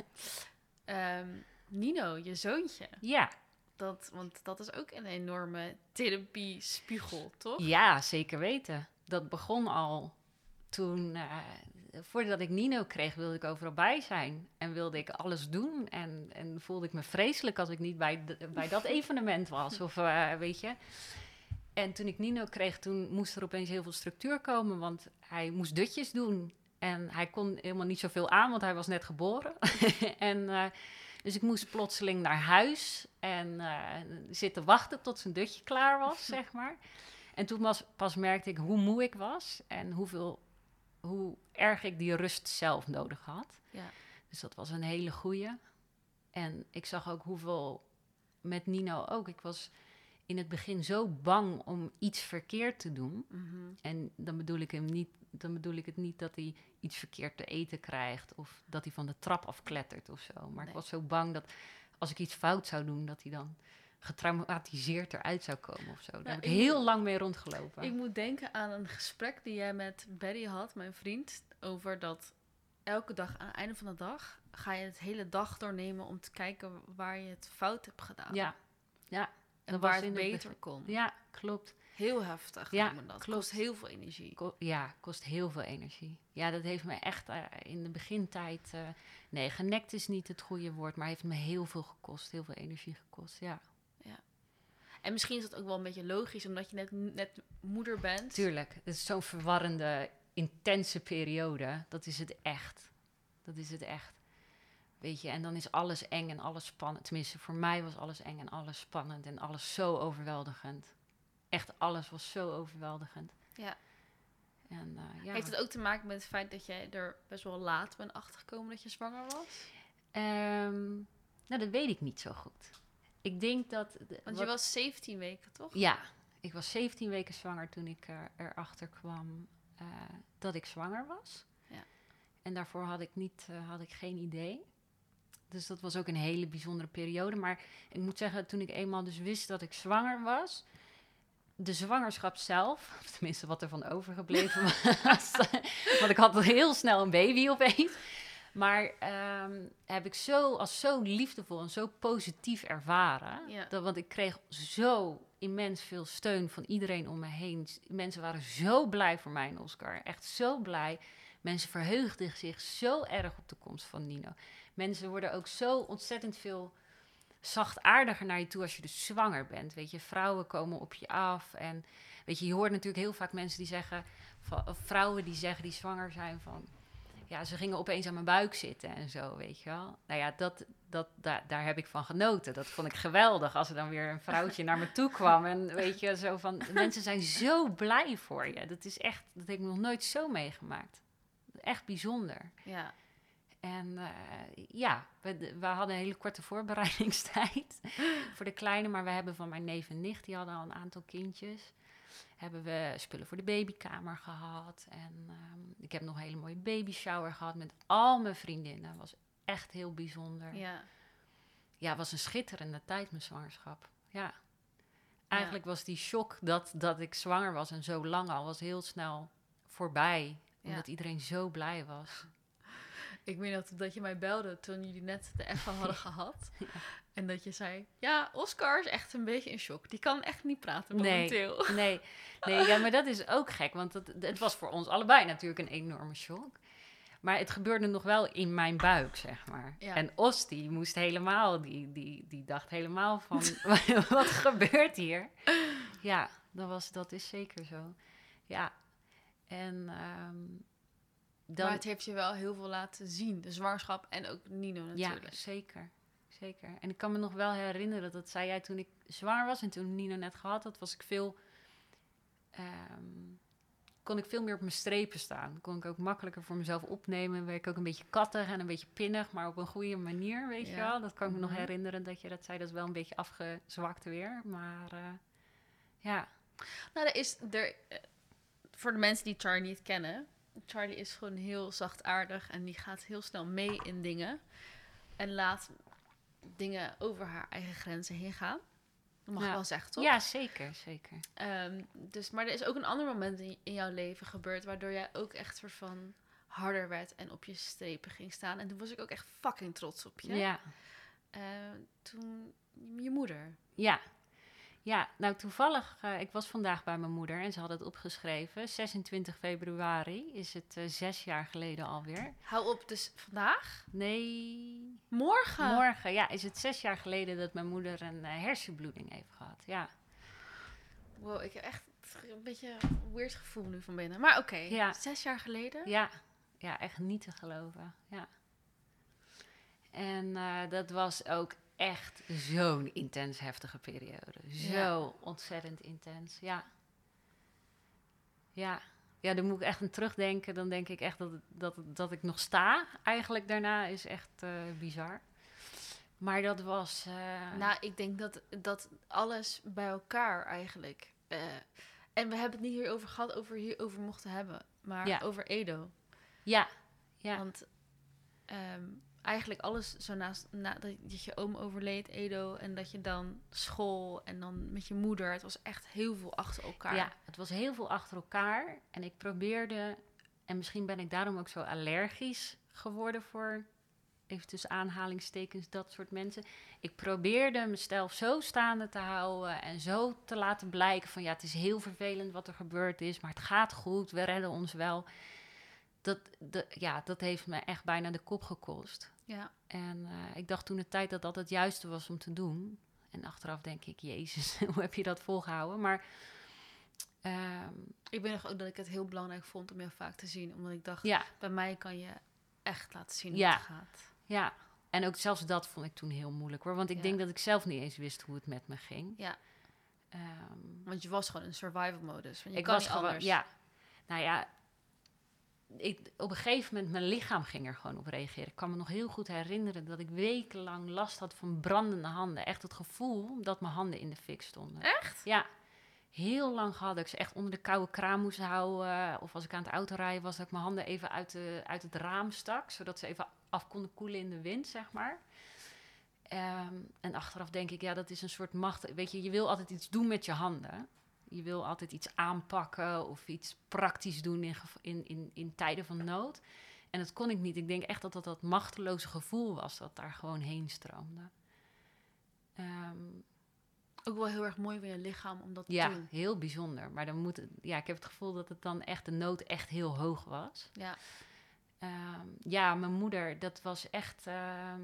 Ehm, Nino, je zoontje. Ja, Dat, want dat is ook een enorme therapie-spiegel, toch? ja, zeker weten. Dat begon al toen, eh, voordat ik Nino kreeg, wilde ik overal bij zijn. En wilde ik alles doen. En, en voelde ik me vreselijk als ik niet bij, bij dat [laughs] evenement was. Of eh, weet je. En toen ik Nino kreeg, toen moest er opeens heel veel structuur komen. Want hij moest dutjes doen. En hij kon helemaal niet zoveel aan, want hij was net geboren. [laughs] en, eh, dus ik moest plotseling naar huis en eh, zitten wachten tot zijn dutje klaar was, [laughs] zeg maar. En toen was, pas merkte ik hoe moe ik was en hoeveel, hoe erg ik die rust zelf nodig had. Ja. Dus dat was een hele goeie. En ik zag ook hoeveel met Nino ook. Ik was in het begin zo bang om iets verkeerd te doen. Mhm. En dan bedoel ik hem niet, dan bedoel ik het niet dat hij iets verkeerd te eten krijgt of dat hij van de trap afklettert of zo. Maar Nee. ik was zo bang dat als ik iets fout zou doen, dat hij dan getraumatiseerd eruit zou komen of zo. Daar heb ik ik- heel lang mee rondgelopen. Ik moet denken aan een gesprek die jij met Betty had, mijn vriend, over dat elke dag aan het einde van de dag ga je het hele dag doornemen om te kijken waar je het fout hebt gedaan. ja, ja. En waar het beter kon. Ja, klopt. Heel heftig. Ja, Ja, dat. klopt. Kost heel veel energie. Ko- ja, kost heel veel energie. Ja, dat heeft me echt eh, in de begintijd... eh, nee, genekt is niet het goede woord, maar heeft me heel veel gekost. Heel veel energie gekost, ja. En misschien is dat ook wel een beetje logisch, omdat je net, net moeder bent. Tuurlijk, het is zo'n verwarrende, intense periode. Dat is het echt. Dat is het echt. Weet je, en dan is alles eng en alles spannend. Tenminste, voor mij was alles eng en alles spannend en alles zo overweldigend. Echt alles was zo overweldigend. Ja. En, eh, ja. Heeft het ook te maken met het feit dat jij er best wel laat bent achtergekomen dat je zwanger was? Ehm, nou, dat weet ik niet zo goed. Ik denk dat... de- Want je was 17 weken, toch? Ja, ik was 17 weken zwanger toen ik er, erachter kwam eh, dat ik zwanger was. Ja. En daarvoor had ik, niet, eh, had ik geen idee. Dus dat was ook een hele bijzondere periode. Maar ik moet zeggen, toen ik eenmaal dus wist dat ik zwanger was... De zwangerschap zelf, [laughs] of tenminste wat er van overgebleven [laughs] was... [laughs] want ik had al heel snel een baby opeens... Maar ehm, heb ik zo als zo liefdevol en zo positief ervaren. Ja. Dat, want ik kreeg zo immens veel steun van iedereen om me heen. Mensen waren zo blij voor mij en Oscar. Echt zo blij. Mensen verheugden zich zo erg op de komst van Nino. Mensen worden ook zo ontzettend veel zachtaardiger naar je toe als je dus zwanger bent. Weet je, vrouwen komen op je af. En weet je, je hoort natuurlijk heel vaak mensen die zeggen, vrouwen die zeggen die zwanger zijn van. Ja, ze gingen opeens aan mijn buik zitten en zo, weet je wel. Nou ja, dat, dat, daar, daar heb ik van genoten. Dat vond ik geweldig als er dan weer een vrouwtje naar me toe kwam. En weet je, zo van, mensen zijn zo blij voor je. Dat is echt, dat heb ik nog nooit zo meegemaakt. Echt bijzonder. Ja. En eh, ja, we, we hadden een hele korte voorbereidingstijd [laughs] voor de kleine. Maar we hebben van mijn neef en nicht, die hadden al een aantal kindjes. Hebben we spullen voor de babykamer gehad. En ehm, ik heb nog een hele mooie babyshower gehad met al mijn vriendinnen. was echt heel bijzonder. Ja, Ja. het was een schitterende tijd, mijn zwangerschap. Ja. Eigenlijk was die shock dat, dat ik zwanger was en zo lang al, was heel snel voorbij. Ja. Omdat iedereen zo blij was. Ik weet dat, dat je mij belde toen jullie net de echo hadden [laughs] gehad. En dat je zei, ja, Oscar is echt een beetje in shock. Die kan echt niet praten Nee. momenteel. Nee, nee ja, maar dat is ook gek, want het, het was voor ons allebei natuurlijk een enorme shock. Maar het gebeurde nog wel in mijn buik, zeg maar. Ja. En Os, die moest helemaal, die, die, die dacht helemaal van, [laughs] [laughs] wat gebeurt hier? Ja, dat, was, dat is zeker zo. Ja, en ehm, dan... Maar het heeft je wel heel veel laten zien. De zwangerschap en ook Nino Ja, natuurlijk. zeker. Zeker. En ik kan me nog wel herinneren, dat zei jij toen ik zwanger was en toen Nino net gehad had, was ik veel. ehm, kon ik veel meer op mijn strepen staan. Kon ik ook makkelijker voor mezelf opnemen. Werd ik ook een beetje kattig en een beetje pinnig, maar op een goede manier, weet je Ja. wel. Dat kan ik me nog Mhm. herinneren dat je dat zei. Dat is wel een beetje afgezwakt weer. Maar eh, ja, Nou, er is er, eh, voor de mensen die Charlie niet kennen. Charlie is gewoon heel zachtaardig en die gaat heel snel mee in dingen. En laat dingen over haar eigen grenzen heen gaan. Dat mag Ja. wel zeggen, toch? ja zeker, zeker. Ehm, dus, maar er is ook een ander moment in, in jouw leven gebeurd... waardoor jij ook echt soort van harder werd en op je strepen ging staan. En toen was ik ook echt fucking trots op je. Ja. Eh, toen je moeder. Ja. Ja, nou toevallig, eh, ik was vandaag bij mijn moeder en ze had het opgeschreven. 26 februari is het eh, zes jaar geleden alweer. Hou op, dus vandaag? Nee, Morgen? morgen ja, is het zes jaar geleden dat mijn moeder een eh, hersenbloeding heeft gehad. Ja, Wow, ik heb echt een beetje een weird gevoel nu van binnen. Maar oké, Ja. zes jaar geleden? ja, ja echt niet te geloven. Ja. En dat was ook echt zo'n intens heftige periode. Zo Ja. ontzettend intens, ja. Ja. Ja, dan moet ik echt aan terugdenken. Dan denk ik echt dat, dat, dat ik nog sta. Eigenlijk daarna is echt eh, bizar. Maar dat was... eh, Nou, ik denk dat, dat alles bij elkaar eigenlijk... eh, en we hebben het niet hierover gehad, over hierover mochten hebben. Maar Ja. over Edo. ja, ja, Want ehm, eigenlijk alles zo naast... Na, dat dat je oom overleed, Edo. En dat je dan school en dan met je moeder. Het was echt heel veel achter elkaar. Ja, het was heel veel achter elkaar. En ik probeerde, en misschien ben ik daarom ook zo allergisch geworden voor even tussen aanhalingstekens, dat soort mensen. Ik probeerde mezelf zo staande te houden en zo te laten blijken van ja, het is heel vervelend wat er gebeurd is, maar het gaat goed, we redden ons wel. Dat, de, ja, dat heeft me echt bijna de kop gekost. Ja. En eh, ik dacht toen de tijd dat dat het juiste was om te doen. En achteraf denk ik, Jezus, [laughs] hoe heb je dat volgehouden? Maar ehm, Ik ben nog ook dat ik het heel belangrijk vond om jou vaak te zien. Omdat ik dacht, ja, bij mij kan je echt laten zien Ja. hoe het gaat. ja. En ook zelfs dat vond ik toen heel moeilijk hoor. Want ik Ja. denk dat ik zelf niet eens wist hoe het met me ging. Ja. Ehm, Want je was gewoon in survival modus. Want je ik kan was niet al, anders. ja. Nou ja, ik, op een gegeven moment, mijn lichaam ging er gewoon op reageren. Ik kan me nog heel goed herinneren dat ik wekenlang last had van brandende handen. Echt het gevoel dat mijn handen in de fik stonden. Echt? Ja, heel lang dat ik ze echt onder de koude kraan moest houden. Of als ik aan het autorijden was, dat ik mijn handen even uit, de, uit het raam stak. Zodat ze even af konden koelen in de wind, zeg maar. Ehm, en achteraf denk ik, ja, dat is een soort macht. Weet je, je wil altijd iets doen met je handen. Je wil altijd iets aanpakken of iets praktisch doen in, in, in, in tijden van nood. En dat kon ik niet. Ik denk echt dat dat dat machteloze gevoel was dat daar gewoon heen stroomde. Ehm, Ook wel heel erg mooi van je lichaam om dat te ja, doen. heel bijzonder. Maar dan moet het, ja, ik heb het gevoel dat het dan echt de nood echt heel hoog was. Ja. Ehm, ja, mijn moeder, dat was echt. ehm,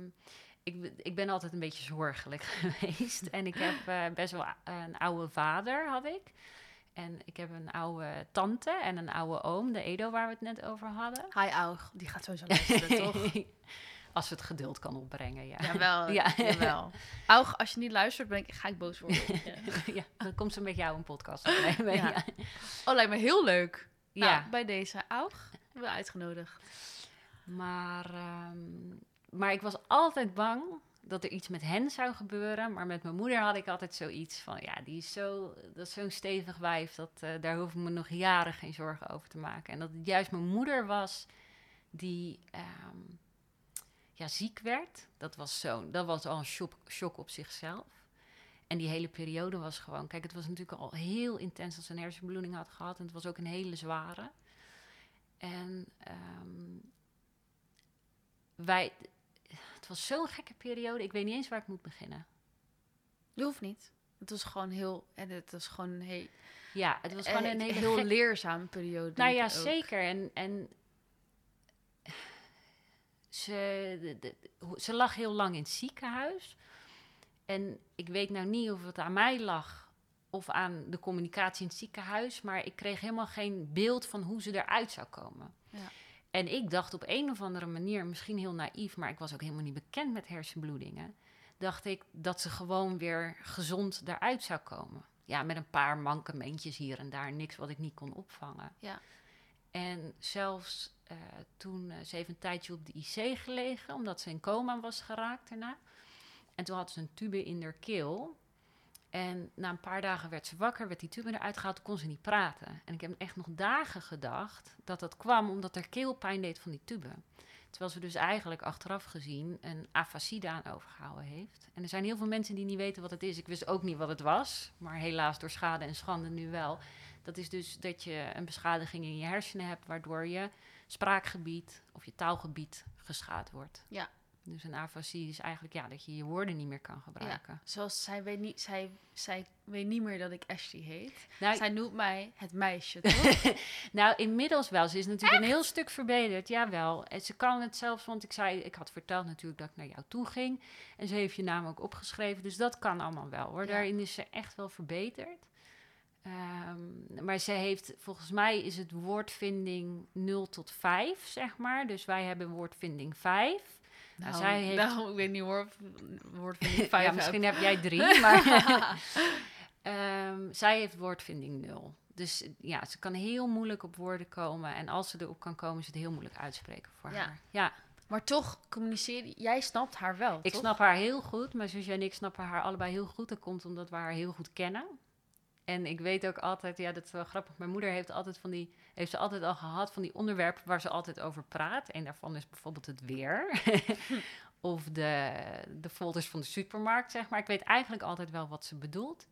ik, ik ben altijd een beetje zorgelijk [laughs] geweest. En ik heb eh, best wel een oude vader, had ik. En ik heb een oude tante en een oude oom, de Edo waar we het net over hadden. Hi Aug, die gaat sowieso luisteren, [laughs] toch? Als het geduld kan opbrengen, ja. Jawel, [laughs] Ja. jawel. Aug, als je niet luistert, ben ik, ga ik boos worden. ja, dan komt ze met jou een podcast opnemen. Ja. ja. Oh, lijkt me heel leuk. Ja. Nou, bij deze Aug, hebben we uitgenodigd. Maar, ehm, maar ik was altijd bang dat er iets met hen zou gebeuren. Maar met mijn moeder had ik altijd zoiets van... ja, die is zo, dat is zo'n stevig wijf... Dat, eh, daar hoef ik me nog jaren geen zorgen over te maken. En dat het juist mijn moeder was die ehm, ja, ziek werd. Dat was, zo, dat was al een shock, shock op zichzelf. En die hele periode was gewoon... Kijk, het was natuurlijk al heel intens dat ze een hersenbloeding had gehad. En het was ook een hele zware. En... ehm, wij, het was zo'n gekke periode. Ik weet niet eens waar ik moet beginnen. Je hoeft niet. Het was gewoon heel, en het was gewoon een heel, Ja, het was gewoon eh, een hele heel gek- leerzame periode. Nou ja, zeker. En, en ze, de- de- hoe- ze lag heel lang in het ziekenhuis. En ik weet nou niet of het aan mij lag of aan de communicatie in het ziekenhuis. Maar ik kreeg helemaal geen beeld van hoe ze eruit zou komen. Ja. En ik dacht op een of andere manier, misschien heel naïef, maar ik was ook helemaal niet bekend met hersenbloedingen. Dacht ik dat ze gewoon weer gezond eruit zou komen. Ja, met een paar mankementjes hier en daar, niks wat ik niet kon opvangen. Ja. En zelfs eh, toen, eh, ze heeft een tijdje op de IC gelegen, omdat ze in coma was geraakt daarna. En toen had ze een tube in haar keel. En na een paar dagen werd ze wakker, werd die tube eruit gehaald, kon ze niet praten. En ik heb echt nog dagen gedacht dat dat kwam omdat haar keel pijn deed van die tube. Terwijl ze dus eigenlijk achteraf gezien een afasie overgehouden heeft. En er zijn heel veel mensen die niet weten wat het is. Ik wist ook niet wat het was, maar helaas door schade en schande nu wel. Dat is dus dat je een beschadiging in je hersenen hebt, waardoor je spraakgebied of je taalgebied geschaad wordt. Ja. Dus een afasie is eigenlijk ja, dat je je woorden niet meer kan gebruiken. Zoals zij weet niet, zij, zij weet niet meer dat ik Ashley heet. Nou, zij noemt mij het meisje, [laughs] toch? nou, inmiddels wel. Ze is natuurlijk een heel stuk verbeterd, jawel. En ze kan het zelfs, want ik zei, ik had verteld natuurlijk dat ik naar jou toe ging. En ze heeft je naam ook opgeschreven, dus dat kan allemaal wel hoor. Ja. Daarin is ze echt wel verbeterd. Ehm, maar ze heeft, volgens mij is het woordvinding 0 tot 5, zeg maar. Dus wij hebben woordvinding 5. Nou, zij [laughs] heeft- nou, ik weet niet hoor, woordvinding vijf ja, misschien heb jij drie, [laughs] maar [laughs] Ehm, zij heeft woordvinding 0. Dus ja, ze kan heel moeilijk op woorden komen. En als ze erop kan komen, is het heel moeilijk uitspreken voor Ja. haar. Ja, Maar toch, communiceer, jij snapt haar wel, ik toch? snap haar heel goed. Mijn zusje en ik snappen haar allebei heel goed. Dat komt omdat we haar heel goed kennen. En ik weet ook altijd, ja, dat is wel grappig. Mijn moeder heeft altijd van die, heeft ze altijd al gehad van die onderwerpen waar ze altijd over praat. En daarvan is bijvoorbeeld het weer. [laughs] of de, de folders van de supermarkt, zeg maar. Ik weet eigenlijk altijd wel wat ze bedoelt.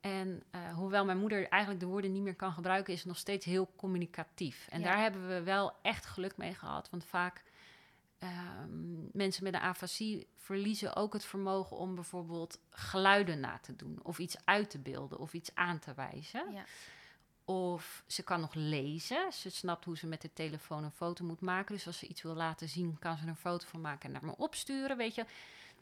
En eh, hoewel mijn moeder eigenlijk de woorden niet meer kan gebruiken, is ze nog steeds heel communicatief. En Ja. daar hebben we wel echt geluk mee gehad. Want vaak ehm, mensen met een afasie verliezen ook het vermogen om bijvoorbeeld geluiden na te doen, of iets uit te beelden, of iets aan te wijzen. Ja. Of ze kan nog lezen. Ze snapt hoe ze met de telefoon een foto moet maken. Dus als ze iets wil laten zien, kan ze er een foto van maken en naar me opsturen, weet je.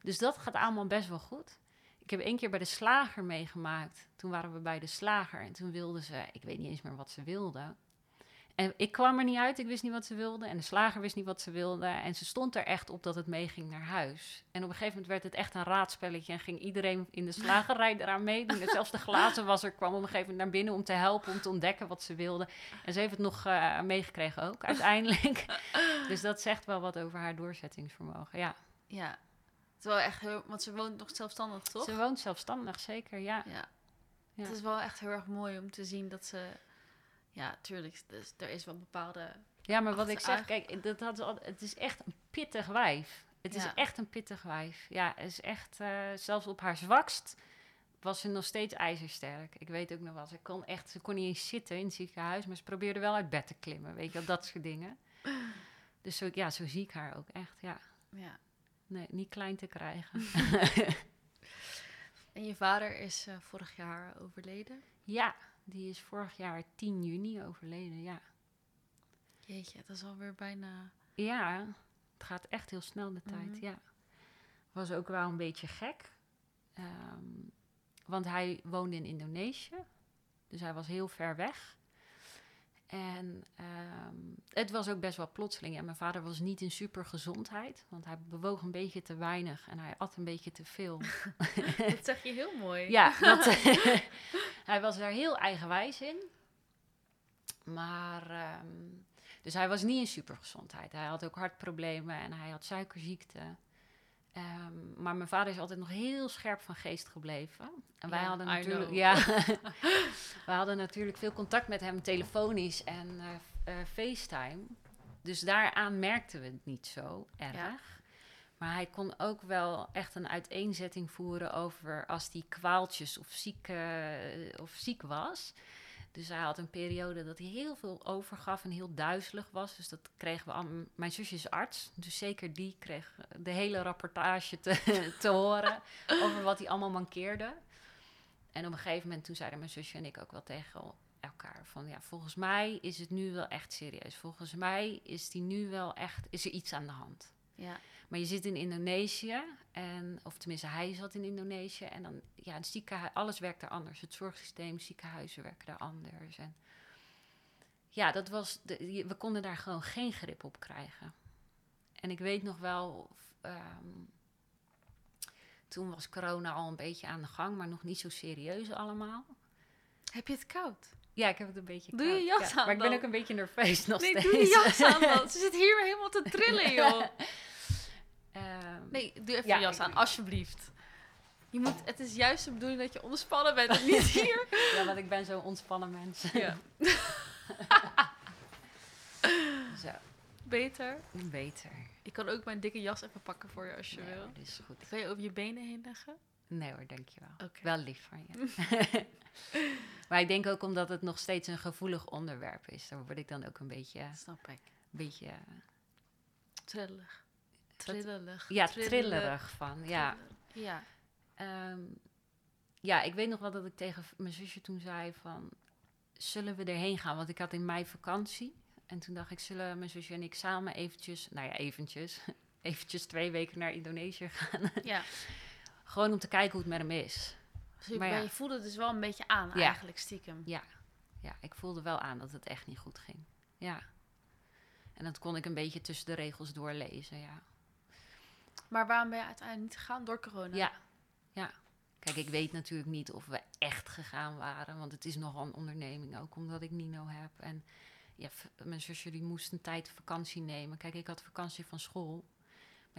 Dus dat gaat allemaal best wel goed. Ik heb één keer bij de slager meegemaakt. Toen waren we bij de slager en toen wilde ze, ik weet niet eens meer wat ze wilde. En ik kwam er niet uit, ik wist niet wat ze wilde. En de slager wist niet wat ze wilde. En ze stond er echt op dat het meeging naar huis. En op een gegeven moment werd het echt een raadspelletje. En ging iedereen in de slagerij eraan meedoen. En zelfs de glazenwasser kwam op een gegeven moment naar binnen om te helpen, om te ontdekken wat ze wilde. En ze heeft het nog uh, meegekregen ook, uiteindelijk. [laughs] dus dat zegt wel wat over haar doorzettingsvermogen, ja. Ja. Terwijl echt heel, want ze woont nog zelfstandig, toch? Ze woont zelfstandig, zeker, ja. Ja. Ja. Het is wel echt heel erg mooi om te zien dat ze... Ja, tuurlijk, dus er is wel bepaalde... Ja, maar wat ik zeg, kijk, dat had, al- het is echt een pittig wijf. Het is echt een pittig wijf. Ja, het is echt, eh, zelfs op haar zwakst was ze nog steeds ijzersterk. Ik weet ook nog wel, ze kon echt, ze kon niet eens zitten in het ziekenhuis, maar ze probeerde wel uit bed te klimmen, weet je wel, dat soort dingen. [laughs] Dus zo, ja, zo zie ik haar ook echt, ja. Ja. Nee, niet klein te krijgen. [laughs] [laughs] En je vader is eh, vorig jaar overleden. ja, die is vorig jaar 10 juni overleden, ja. Jeetje, dat is alweer bijna... Ja, het gaat echt heel snel de tijd, Mhm. ja. Was ook wel een beetje gek. ehm, want hij woonde in Indonesië. Dus hij was heel ver weg. En ehm, het was ook best wel plotseling. En mijn vader was niet in super gezondheid. Want hij bewoog een beetje te weinig en hij at een beetje te veel. [laughs] Dat zeg je heel mooi. Ja, dat, [laughs] [laughs] hij was daar heel eigenwijs in. Maar, ehm, dus hij was niet in supergezondheid. Hij had ook hartproblemen en hij had suikerziekte. Ehm, maar mijn vader is altijd nog heel scherp van geest gebleven. En wij hadden natuurlijk, ja, [laughs] we hadden natuurlijk veel contact met hem telefonisch en eh, eh, FaceTime. Dus daaraan merkten we het niet zo erg. Ja. Maar hij kon ook wel echt een uiteenzetting voeren over als hij kwaaltjes of ziek, eh, of ziek was. Dus hij had een periode dat hij heel veel overgaf en heel duizelig was. Dus dat kregen we aan. Mijn zusje is arts, dus zeker die kreeg de hele rapportage te, [laughs] te horen over wat hij allemaal mankeerde. En op een gegeven moment toen zeiden mijn zusje en ik ook wel tegen elkaar van ja, volgens mij is het nu wel echt serieus. Volgens mij is die nu wel echt, is er iets aan de hand. Ja. Maar je zit in Indonesië, en, of tenminste hij zat in Indonesië. En dan, ja, het ziekenhuis, alles werkt daar anders. Het zorgsysteem, ziekenhuizen werken daar anders. En ja, dat was, de, we konden daar gewoon geen grip op krijgen. En ik weet nog wel, ehm, toen was corona al een beetje aan de gang, maar nog niet zo serieus allemaal. Heb je het koud? Ja, ik heb het een beetje Doe je koud, jas ja. aan Maar ik ben ook een beetje nerveus nog nee, steeds. doe je jas aan dan. [laughs] Ze zit hier helemaal te trillen, joh. Ehm, Nee, doe even Ja, je jas aan, alsjeblieft. Je moet, het is juist de bedoeling dat je ontspannen bent en niet [laughs] hier. Ja, want ik ben zo'n ontspannen mens. Ja. [laughs] Zo, Beter. beter. Ik kan ook mijn dikke jas even pakken voor je als je Nee, wil. dit is goed. Kan je over je benen heen leggen? Nee hoor, dankjewel. Oké. Wel lief van je. [laughs] [laughs] maar ik denk ook omdat het nog steeds een gevoelig onderwerp is. Daar word ik dan ook een beetje... Snap ik. beetje Trillig. Trillerig. ja, trillerig van. Ja. Ja. Ehm, ja, ik weet nog wel dat ik tegen mijn zusje toen zei van... Zullen we erheen gaan? Want ik had in mei vakantie. En toen dacht ik, zullen mijn zusje en ik samen eventjes... Nou ja, eventjes. [laughs] Eventjes twee weken naar Indonesië gaan. ja. Gewoon om te kijken hoe het met hem is. Dus je, Maar ja. je voelde het dus wel een beetje aan Ja. eigenlijk stiekem. Ja, ik voelde wel aan dat het echt niet goed ging. Ja. En dat kon ik een beetje tussen de regels doorlezen, ja. Maar waarom ben je uiteindelijk niet gegaan door corona? Ja, ja. Kijk, ik weet natuurlijk niet of we echt gegaan waren. Want het is nogal een onderneming, ook omdat ik Nino heb. En ja, mijn zusje die moest een tijd vakantie nemen. Kijk, ik had vakantie van school.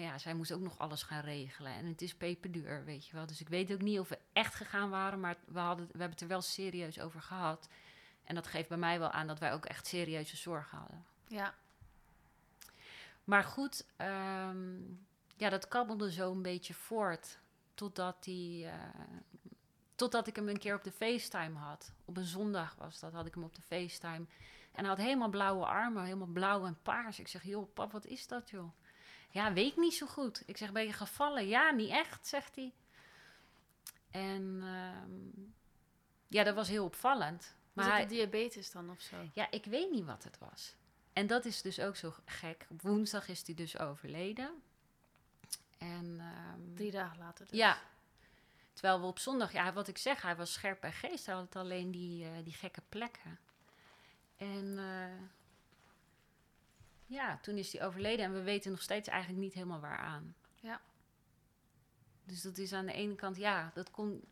Maar ja, zij moest ook nog alles gaan regelen. En het is peperduur, weet je wel. Dus ik weet ook niet of we echt gegaan waren. Maar we, hadden, we hebben het er wel serieus over gehad. En dat geeft bij mij wel aan dat wij ook echt serieuze zorgen hadden. Ja. Maar goed, ehm, ja, dat kabbelde zo een beetje voort. Totdat, die, eh, totdat ik hem een keer op de FaceTime had. Op een zondag was dat, had ik hem op de FaceTime. En hij had helemaal blauwe armen, helemaal blauw en paars. Ik zeg, joh, pap, wat is dat, joh? Ja, weet ik niet zo goed. Ik zeg, ben je gevallen? Ja, niet echt, zegt hij. En ehm, ja, dat was heel opvallend. Maar hij... hij, diabetes dan of zo? ja, ik weet niet wat het was. En dat is dus ook zo gek. Op woensdag is hij dus overleden. En ehm, Drie dagen later dus. ja. Terwijl we op zondag, ja, wat ik zeg, hij was scherp bij geest. Hij had alleen die, eh, die gekke plekken. En eh, ja, toen is hij overleden en we weten nog steeds eigenlijk niet helemaal waaraan. Ja. Dus dat is aan de ene kant, ja, dat kon.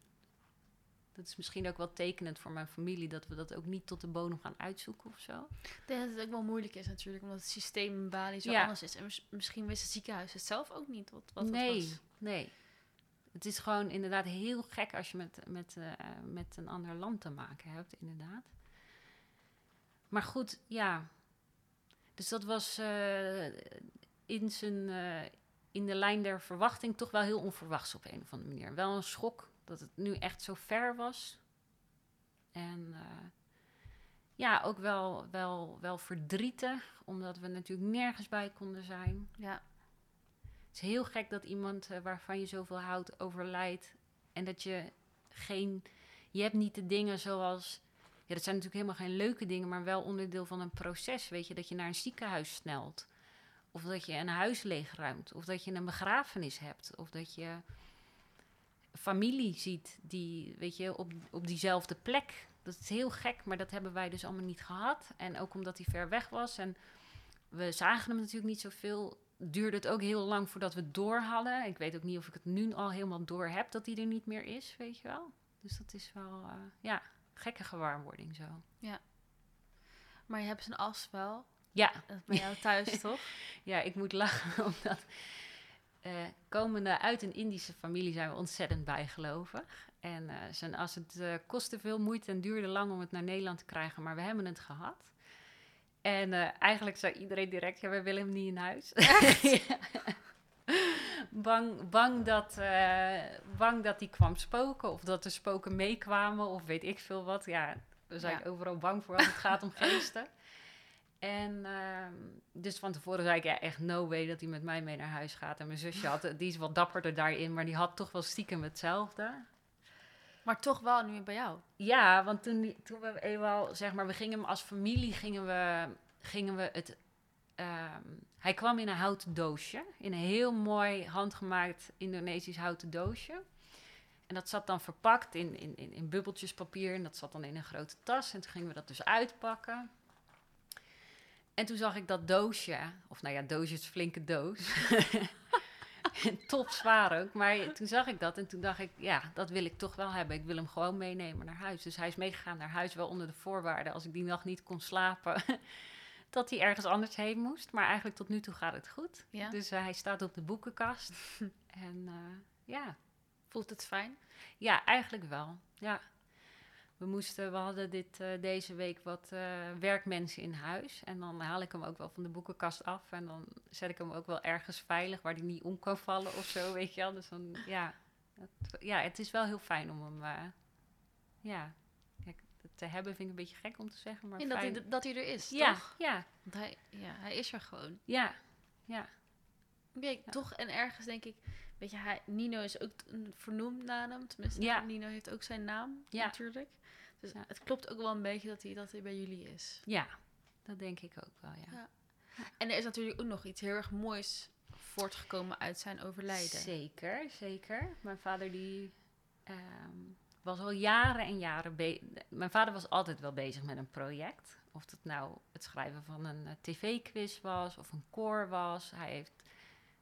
Dat is misschien ook wel tekenend voor mijn familie dat we dat ook niet tot de bodem gaan uitzoeken of zo. Ik denk dat het ook wel moeilijk is natuurlijk, omdat het systeem in Bali zo Ja. anders is. En mis- misschien wist het ziekenhuis het zelf ook niet wat, wat nee, het was. nee. Het is gewoon inderdaad heel gek als je met, met, eh, met een ander land te maken hebt, inderdaad. Maar goed, ja. Dus dat was eh, in, zijn, eh, in de lijn der verwachting toch wel heel onverwachts op een of andere manier. Wel een schok dat het nu echt zo ver was. En eh, ja, ook wel, wel, wel verdrietig, omdat we natuurlijk nergens bij konden zijn. Ja, Het is heel gek dat iemand waarvan je zoveel houdt overlijdt. En dat je geen. Je hebt niet de dingen zoals. Ja, dat zijn natuurlijk helemaal geen leuke dingen, maar wel onderdeel van een proces. Weet je, dat je naar een ziekenhuis snelt. Of dat je een huis leegruimt. Of dat je een begrafenis hebt. Of dat je familie ziet die, weet je, op, op diezelfde plek. Dat is heel gek, maar dat hebben wij dus allemaal niet gehad. En ook omdat hij ver weg was. En we zagen hem natuurlijk niet zoveel duurde het ook heel lang voordat we door hadden. Ik weet ook niet of ik het nu al helemaal door heb dat hij er niet meer is, weet je wel. Dus dat is wel, eh, ja, gekke gewaarwording zo. maar je hebt zijn as wel. Ja, bij jou thuis, [laughs] toch? ja, ik moet lachen [laughs] omdat eh, komende uit een Indische familie zijn we ontzettend bijgelovig. En eh, zijn, als het eh, kostte veel moeite en duurde lang om het naar Nederland te krijgen, maar we hebben het gehad. En eigenlijk zei iedereen direct, ja, we willen hem niet in huis. [laughs] Ja. [laughs] bang, bang, dat, eh, bang dat hij kwam spoken of dat er spoken meekwamen of weet ik veel wat. Ja, we zijn Ja. overal bang voor als het gaat om [laughs] geesten. En ehm, dus van tevoren zei ik, ja, echt no way dat hij met mij mee naar huis gaat. En mijn zusje had, die is wat dapperder daarin, maar die had toch wel stiekem hetzelfde. Maar toch wel nu bij jou. Ja, want toen, die- toen we eenmaal, zeg maar, we gingen hem als familie, gingen we, gingen we het... ehm, hij kwam in een houten doosje, in een heel mooi handgemaakt Indonesisch houten doosje. En dat zat dan verpakt in, in, in, in bubbeltjespapier en dat zat dan in een grote tas. En toen gingen we dat dus uitpakken. En toen zag ik dat doosje, of nou ja, doosje is flinke doos. [laughs] Top zwaar ook. Maar toen zag ik dat en toen dacht ik, ja, dat wil ik toch wel hebben. Ik wil hem gewoon meenemen naar huis. Dus hij is meegegaan naar huis, wel onder de voorwaarden, als ik die nacht niet kon slapen, dat hij ergens anders heen moest. Maar eigenlijk tot nu toe gaat het goed. Ja? Dus eh, hij staat op de boekenkast. [laughs] en eh, ja. Voelt het fijn? ja, eigenlijk wel. Ja. We, moesten, we hadden dit, eh, deze week wat werkmensen in huis. En dan haal ik hem ook wel van de boekenkast af. En dan zet ik hem ook wel ergens veilig waar hij niet om kan vallen of zo, weet je wel. Dus dan, ja. Het, ja, het is wel heel fijn om hem, ja, te hebben vind ik een beetje gek om te zeggen, maar En dat fijn. hij, dat hij er is, ja, toch? ja, Want hij, ja, hij is er gewoon. ja, ja, toch en ergens denk ik... Weet je, hij, Nino is ook een vernoemd naar hem. Tenminste, Ja. Nino heeft ook zijn naam, Ja. natuurlijk. Dus Ja. het klopt ook wel een beetje dat hij, dat hij bij jullie is. ja. Dat denk ik ook wel, ja. Ja. En er is natuurlijk ook nog iets heel erg moois voortgekomen uit zijn overlijden. Zeker, zeker. Mijn vader die ehm, was al jaren en jaren bezig. Mijn vader was altijd wel bezig met een project. Of dat nou het schrijven van een eh, tv-quiz was of een koor was. Hij heeft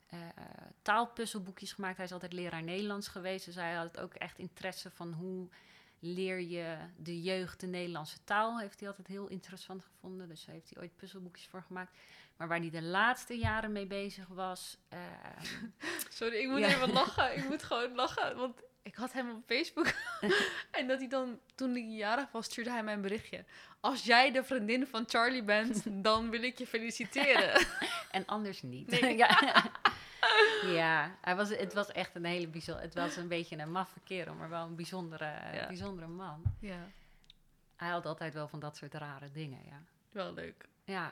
eh, taalpuzzelboekjes gemaakt. Hij is altijd leraar Nederlands geweest. Dus hij had ook echt interesse van hoe leer je de jeugd de Nederlandse taal. Heeft hij altijd heel interessant gevonden. Dus daar heeft hij ooit puzzelboekjes voor gemaakt. Maar waar hij de laatste jaren mee bezig was. ehm, [laughs] Sorry, ik moet Ja. even [laughs] lachen. Ik moet gewoon lachen. Want ik had hem op Facebook. [laughs] en dat hij dan, toen hij jarig was, stuurde hij mij een berichtje. Als jij de vriendin van Charlie bent, [laughs] dan wil ik je feliciteren. [laughs] En anders niet. Nee. ja. ja, hij was, het was echt een hele bijzondere... Het was een beetje een maffe kerel, maar wel een bijzondere, Ja. bijzondere man. ja, Hij had altijd wel van dat soort rare dingen, ja. wel leuk. Ja.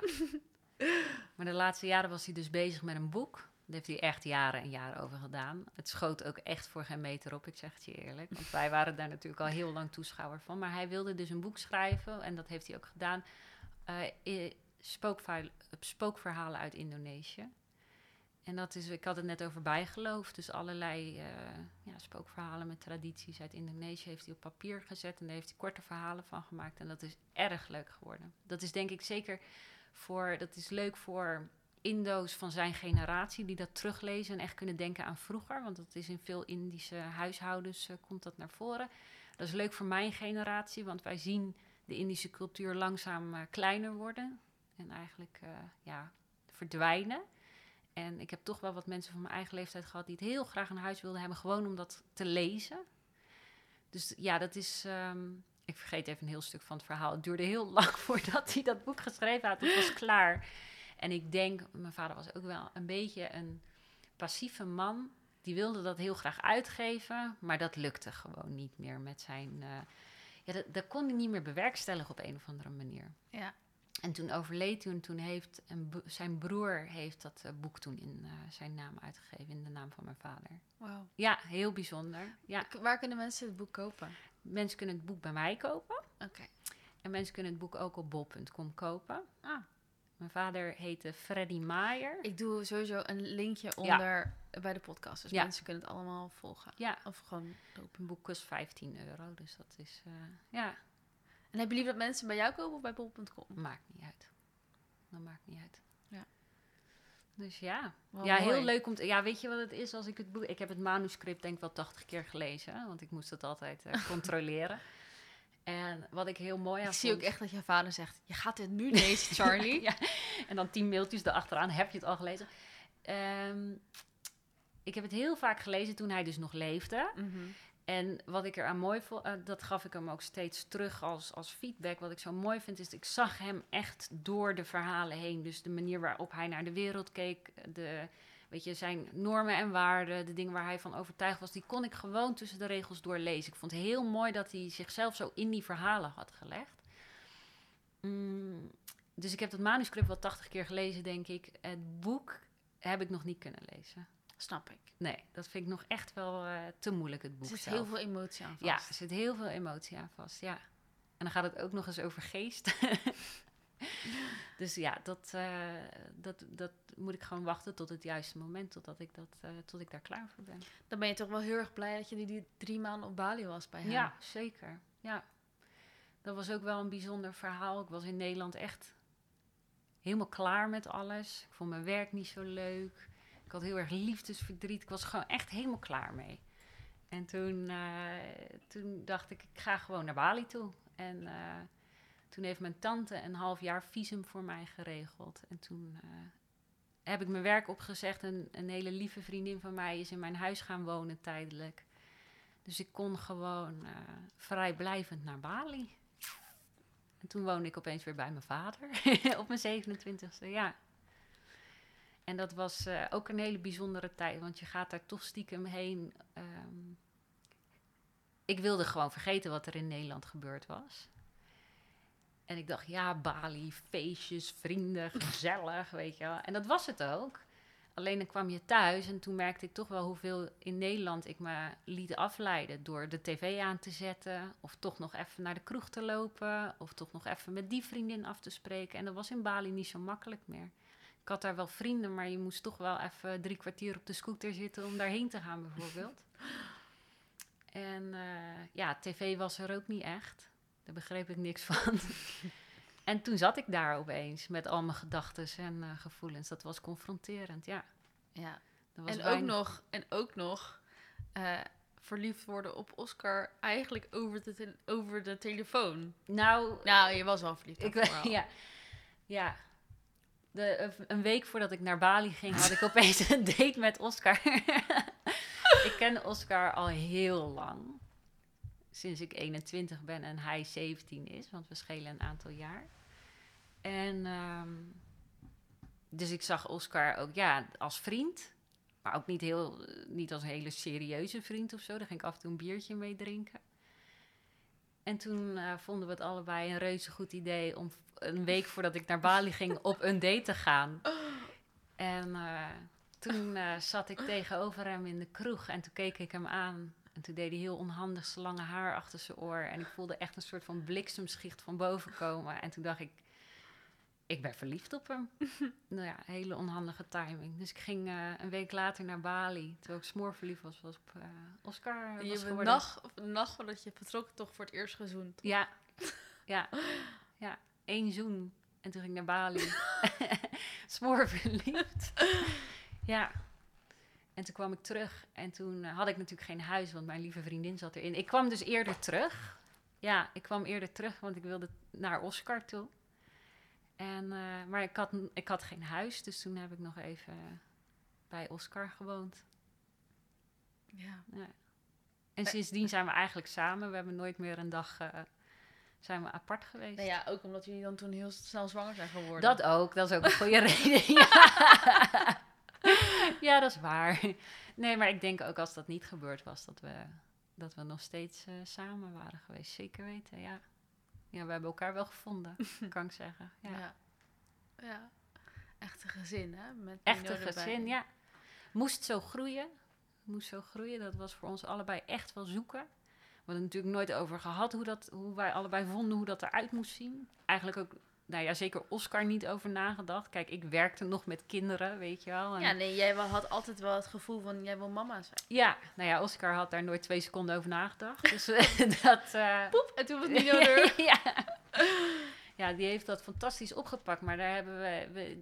maar de laatste jaren was hij dus bezig met een boek. Daar heeft hij echt jaren en jaren over gedaan. Het schoot ook echt voor geen meter op, ik zeg het je eerlijk. Want wij waren daar natuurlijk al heel lang toeschouwer van. Maar hij wilde dus een boek schrijven, en dat heeft hij ook gedaan. Uh, spookverhalen, spookverhalen uit Indonesië. En dat is, ik had het net over bijgeloof. Dus allerlei uh, ja, spookverhalen met tradities uit Indonesië heeft hij op papier gezet. En daar heeft hij korte verhalen van gemaakt. En dat is erg leuk geworden. Dat is denk ik zeker voor, dat is leuk voor Indo's van zijn generatie die dat teruglezen en echt kunnen denken aan vroeger. Want dat is in veel Indische huishoudens uh, komt dat naar voren. Dat is leuk voor mijn generatie, want wij zien de Indische cultuur langzaam uh, kleiner worden. En eigenlijk ja, verdwijnen. En ik heb toch wel wat mensen van mijn eigen leeftijd gehad die het heel graag een huis wilden hebben, gewoon om dat te lezen. Dus ja, dat is. Ehm, ik vergeet even een heel stuk van het verhaal. Het duurde heel [laughs] lang voordat hij dat boek geschreven had. Het was klaar. En ik denk, mijn vader was ook wel een beetje een passieve man. Die wilde dat heel graag uitgeven, maar dat lukte gewoon niet meer met zijn. Uh, ja, dat, dat kon hij niet meer bewerkstelligen op een of andere manier. Ja. En toen overleed toen, toen heeft een, zijn broer heeft dat uh, boek toen in uh, zijn naam uitgegeven, in de naam van mijn vader. Wow. Ja, heel bijzonder. Ja. Waar kunnen mensen het boek kopen? Mensen kunnen het boek bij mij kopen. Oké. En mensen kunnen het boek ook op bol.com kopen. Ah. Mijn vader heette Freddy Maier. Ik doe sowieso een linkje onder ja. bij de podcast. Dus Ja. mensen kunnen het allemaal volgen. Ja, Of gewoon kopen. een boek kost 15 euro, dus dat is, eh, ja, En heb je liever dat mensen bij jou kopen of bij bol.com? maakt niet uit. Dat maakt niet uit. Ja. Dus ja, Wel ja, heel leuk om te... Ja, weet je wat het is als ik het boek... Ik heb het manuscript denk ik wel 80 keer gelezen, want ik moest het altijd eh, [laughs] controleren. En wat ik heel mooi aan Ik zie ook echt dat je vader zegt, je gaat dit nu [laughs] lezen, Charlie. ja, en dan tien mailtjes erachteraan. Heb je het al gelezen? Ehm, ik heb het heel vaak gelezen toen hij dus nog leefde. Mhm. En wat ik eraan mooi vond, eh, dat gaf ik hem ook steeds terug als, als feedback. Wat ik zo mooi vind, is dat ik zag hem echt door de verhalen heen. Dus de manier waarop hij naar de wereld keek, de, weet je, zijn normen en waarden, de dingen waar hij van overtuigd was, die kon ik gewoon tussen de regels doorlezen. Ik vond het heel mooi dat hij zichzelf zo in die verhalen had gelegd. Mm, dus ik heb dat manuscript wel 80 keer gelezen, denk ik. Het boek heb ik nog niet kunnen lezen. Snap ik. Nee, dat vind ik nog echt wel eh, te moeilijk, het Er boek zit zelf. heel veel emotie aan vast. Ja, er zit heel veel emotie aan vast, ja. En dan gaat het ook nog eens over geest. [laughs] [laughs] dus ja, dat, eh, dat, dat moet ik gewoon wachten tot het juiste moment, totdat ik, dat, eh, tot ik daar klaar voor ben. Dan ben je toch wel heel erg blij dat je die, die drie maanden op Bali was bij hem. Ja, zeker. Ja. Dat was ook wel een bijzonder verhaal. Ik was in Nederland echt helemaal klaar met alles. Ik vond mijn werk niet zo leuk. Ik had heel erg liefdesverdriet. Ik was gewoon echt helemaal klaar mee. En toen, eh, toen dacht ik, ik ga gewoon naar Bali toe. En toen heeft mijn tante een half jaar visum voor mij geregeld. En toen eh, heb ik mijn werk opgezegd. En een hele lieve vriendin van mij is in mijn huis gaan wonen tijdelijk. Dus ik kon gewoon eh, vrijblijvend naar Bali. En toen woonde ik opeens weer bij mijn vader [laughs] op mijn 27e, ja. En dat was eh, ook een hele bijzondere tijd, want je gaat daar toch stiekem heen. ehm. ik wilde gewoon vergeten wat er in Nederland gebeurd was. En ik dacht, ja, Bali, feestjes, vrienden, gezellig, weet je wel. En dat was het ook. Alleen dan kwam je thuis en toen merkte ik toch wel hoeveel in Nederland ik me liet afleiden door de tv aan te zetten. Of toch nog even naar de kroeg te lopen. Of toch nog even met die vriendin af te spreken. En dat was in Bali niet zo makkelijk meer. Ik had daar wel vrienden, maar je moest toch wel even drie kwartier op de scooter zitten om daarheen te gaan bijvoorbeeld. [laughs] En eh, ja, tv was er ook niet echt. Daar begreep ik niks van. [laughs] en toen zat ik daar opeens met al mijn gedachten en eh, gevoelens. Dat was confronterend, ja. ja. Dat was En ook nog, en ook nog eh, verliefd worden op Oscar eigenlijk over de, te- over de telefoon. Nou, Nou, je was wel verliefd. ik, [laughs] ja, ja. De, een week voordat ik naar Bali ging, had ik opeens [laughs] een date met Oscar. ik ken Oscar al heel lang. Sinds ik 21 ben en hij 17 is, want we schelen een aantal jaar. En ehm, dus ik zag Oscar ook ja, als vriend, maar ook niet, heel, niet als een hele serieuze vriend of zo. Daar ging ik af en toe een biertje mee drinken. En toen eh, vonden we het allebei een reuze goed idee om een week voordat ik naar Bali ging [laughs] op een date te gaan. En eh, toen eh, zat ik tegenover hem in de kroeg en toen keek ik hem aan. En toen deed hij heel onhandig zijn lange haar achter zijn oor. En ik voelde echt een soort van bliksemschicht van boven komen. En toen dacht ik, ik ben verliefd op hem. [laughs] nou ja, hele onhandige timing. Dus ik ging eh, een week later naar Bali. Terwijl ik smoorverliefd was, was op eh, Oscar. En Was je geworden. nacht, de nacht voordat je vertrok toch voor het eerst gezoend. Ja, [laughs] ja, ja. Eén zoen. En toen ging ik naar Bali. [laughs] Smoorverliefd. ja. En toen kwam ik terug. En toen eh, had ik natuurlijk geen huis, want mijn lieve vriendin zat erin. Ik kwam dus eerder terug. Ja, ik kwam eerder terug, want ik wilde naar Oscar toe. En, eh, maar ik had, ik had geen huis, dus toen heb ik nog even bij Oscar gewoond. Ja. En Eh. sindsdien zijn we eigenlijk samen. We hebben nooit meer een dag eh, zijn we apart geweest. Nou ja, ook omdat jullie dan toen heel snel zwanger zijn geworden. Dat ook, dat is ook een goede [laughs] reden. Ja. [laughs] ja, dat is waar. Nee, maar ik denk ook als dat niet gebeurd was, dat we, dat we nog steeds eh, samen waren geweest. Zeker weten, ja. Ja, we hebben elkaar wel gevonden, [laughs] kan ik zeggen. Ja. Ja. ja. Echt een gezin, hè? Met Echt Nino een erbij. gezin, ja. Moest zo groeien. Moest zo groeien. Dat was voor ons allebei echt wel zoeken. We hadden natuurlijk nooit over gehad hoe, dat, hoe wij allebei vonden hoe dat eruit moest zien. Eigenlijk ook, nou ja, zeker Oscar niet over nagedacht. Kijk, ik werkte nog met kinderen, weet je wel. En Ja, nee, jij had altijd wel het gevoel van jij wil mama zijn. Ja, nou ja, Oscar had daar nooit twee seconden over nagedacht. Dus eh, [laughs] dat... eh, Poep, en toen was Nino er. ja. ja, die heeft dat fantastisch opgepakt. Maar daar hebben we, we,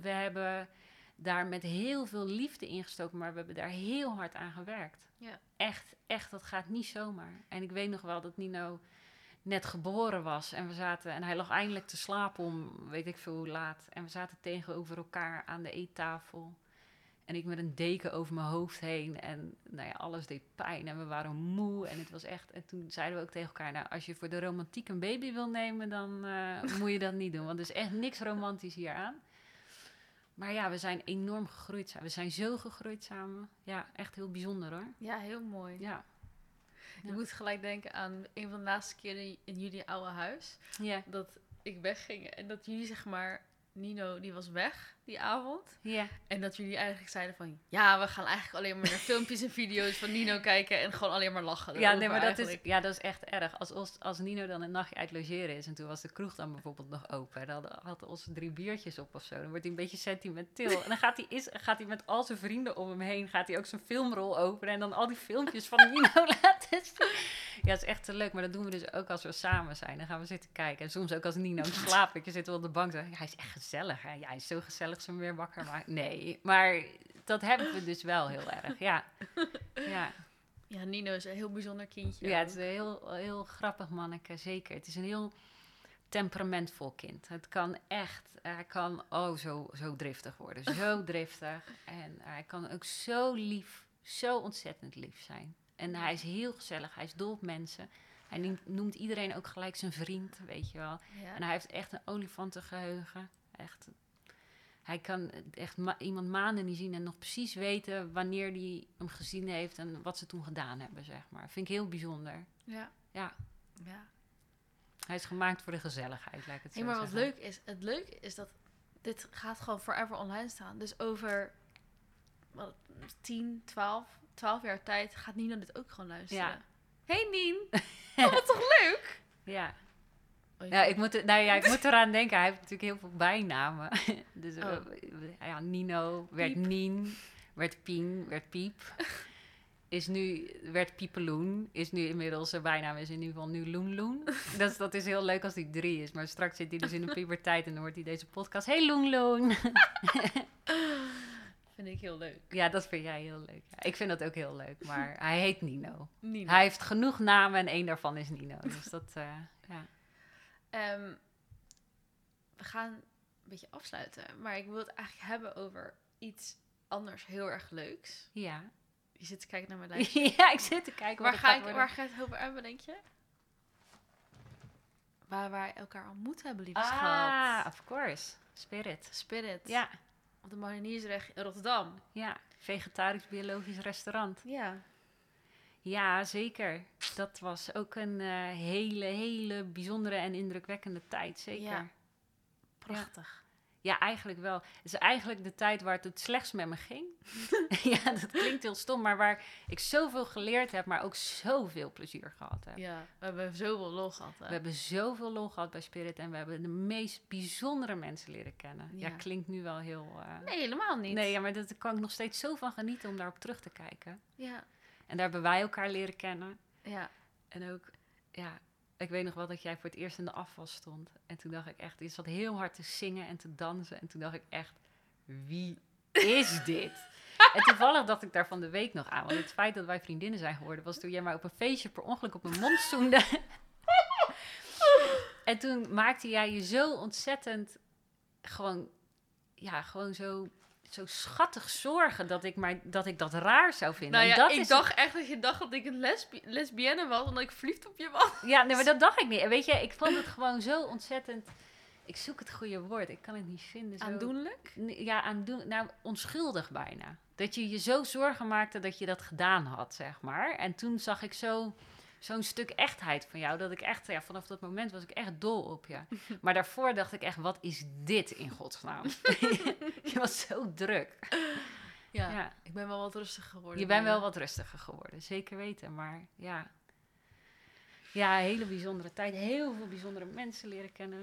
we hebben daar met heel veel liefde in gestoken. Maar we hebben daar heel hard aan gewerkt. Ja. Echt, echt, dat gaat niet zomaar. En ik weet nog wel dat Nino net geboren was. En we zaten, en hij lag eindelijk te slapen om weet ik veel hoe laat. En we zaten tegenover elkaar aan de eettafel. En ik met een deken over mijn hoofd heen. En nou ja, alles deed pijn. En we waren moe. En het was echt. En toen zeiden we ook tegen elkaar: Nou, als je voor de romantiek een baby wil nemen, dan eh, moet je dat niet doen. Want er is echt niks romantisch hier aan. Maar ja, we zijn enorm gegroeid. samen. We zijn zo gegroeid samen. Ja, echt heel bijzonder hoor. Ja, heel mooi. Ja. Je moet gelijk denken aan een van de laatste keren in jullie oude huis. Ja. Dat ik wegging en dat jullie zeg maar... Nino, die was weg die avond. Ja. En dat jullie eigenlijk zeiden van... Ja, we gaan eigenlijk alleen maar naar [laughs] filmpjes en video's van Nino kijken... en gewoon alleen maar lachen. Ja, nee, maar dat is, ja, dat is echt erg. Als, als, als Nino dan een nachtje uit logeren is en toen was de kroeg dan bijvoorbeeld nog open, dan had, had ons drie biertjes op of zo. Dan wordt hij een beetje sentimenteel. En dan gaat hij, is, gaat hij met al zijn vrienden om hem heen, gaat hij ook zijn filmrol openen en dan al die filmpjes van Nino [laughs] laten zien. Ja, het is echt te leuk, maar dat doen we dus ook als we samen zijn. Dan gaan we zitten kijken. En soms ook als Nino [laughs] slaapt, je zit wel op de bank. Dan, ja, hij is echt gezellig. Hè? Ja, hij is zo gezellig, ze me weer wakker maakt. Nee, maar dat hebben we dus wel heel erg. Ja, ja. Ja, Nino is een heel bijzonder kindje. Ja, het is een heel, heel grappig manneke, zeker. Het is een heel temperamentvol kind. Het kan echt, hij kan oh, zo, zo driftig worden. [laughs] Zo driftig. En hij kan ook zo lief, zo ontzettend lief zijn. En hij is heel gezellig, hij is dol op mensen. Hij noemt, noemt iedereen ook gelijk zijn vriend, weet je wel. Ja. En hij heeft echt een olifantengeheugen. Echt, hij kan echt ma- iemand maanden niet zien en nog precies weten wanneer hij hem gezien heeft en wat ze toen gedaan hebben, zeg maar. Vind ik heel bijzonder. Ja. Ja. ja. Hij is gemaakt voor de gezelligheid, ik het Hey, zo maar wat zeggen. leuk is, het leuke is dat dit gaat gewoon forever online staan. Dus over wat, 10, 12, 12 jaar tijd gaat Nino dit ook gewoon luisteren. Ja. Hey Nien, [laughs] oh, wat toch leuk? Ja. Oh, Ja, ik moet, nou ja, ik [laughs] moet eraan denken. Hij heeft natuurlijk heel veel bijnamen. [laughs] dus eh, Oh. ja, Nino werd Piep. Nien, werd Pien, werd Piep. [laughs] Is nu, werd Piepeloen. Is nu inmiddels, zijn bijnaam is in ieder geval nu Loen Loen. dat, is- dat is heel leuk als hij drie is. Maar straks zit hij dus in de puberteit en dan hoort hij deze podcast. Hey Loen Loen. Vind ik heel leuk. ja, dat vind jij heel leuk. Ja, ik vind dat ook heel leuk. Maar hij heet Nino. Nino. Hij heeft genoeg namen en één daarvan is Nino. Dus dat, eh, ja. Ehm, we gaan een beetje afsluiten. Maar ik wil het eigenlijk hebben over iets anders heel erg leuks. Ja. Je zit te kijken naar mijn [laughs] lijstje. ja, ik zit te kijken waar, ga ik, worden. waar ga je het over hebben, denk je? Waar wij elkaar ontmoet hebben, lieve schat. Ah, of course. Spirit. Spirit. Ja, Op de Mariniersweg in Rotterdam. ja. Vegetarisch-biologisch restaurant. Ja. Ja, zeker. Dat was ook een eh, hele, hele bijzondere en indrukwekkende tijd. Zeker. Ja. Prachtig. Ja, eigenlijk wel. Het is eigenlijk de tijd waar het het slechtst met me ging. [laughs] ja, dat klinkt heel stom, maar waar ik zoveel geleerd heb, maar ook zoveel plezier gehad heb. Ja, we hebben zoveel lol gehad. hè. We hebben zoveel lol gehad bij Spirit en we hebben de meest bijzondere mensen leren kennen. Ja, Ja. klinkt nu wel heel... eh, Nee, helemaal niet. Nee, ja, maar daar kan ik nog steeds zo van genieten om daarop terug te kijken. Ja, En daar hebben wij elkaar leren kennen. Ja. En ook, ja, ik weet nog wel dat jij voor het eerst in de afwas stond. En toen dacht ik echt, je zat heel hard te zingen en te dansen. En toen dacht ik echt, wie is [laughs] dit? En toevallig dacht ik daar van de week nog aan. Want het feit dat wij vriendinnen zijn geworden, was toen jij maar op een feestje per ongeluk op mijn mond zoende. [laughs] en toen maakte jij je zo ontzettend, gewoon, ja, gewoon zo, zo schattig zorgen dat ik, maar, dat ik dat raar zou vinden. Nou En ja, dat ik is dacht echt dat je dacht dat ik een lesbi lesbienne was, omdat ik verliefd op je was. Ja, nee, maar dat dacht ik niet. En weet je, ik vond het gewoon zo ontzettend... Ik zoek het goede woord, ik kan het niet vinden. Zo... Aandoenlijk? Ja, aandoen... Nou, onschuldig bijna. Dat je je zo zorgen maakte dat je dat gedaan had, zeg maar. En toen zag ik zo... Zo'n stuk echtheid van jou, dat ik echt, ja, vanaf dat moment was ik echt dol op je. [laughs] Maar daarvoor dacht ik echt, wat is dit in godsnaam? [laughs] je was zo druk. Ja, Ja. ik ben wel wat rustiger geworden. Je bent wel wat rustiger geworden, zeker weten. Maar ja, ja, hele bijzondere tijd. Heel veel bijzondere mensen leren kennen.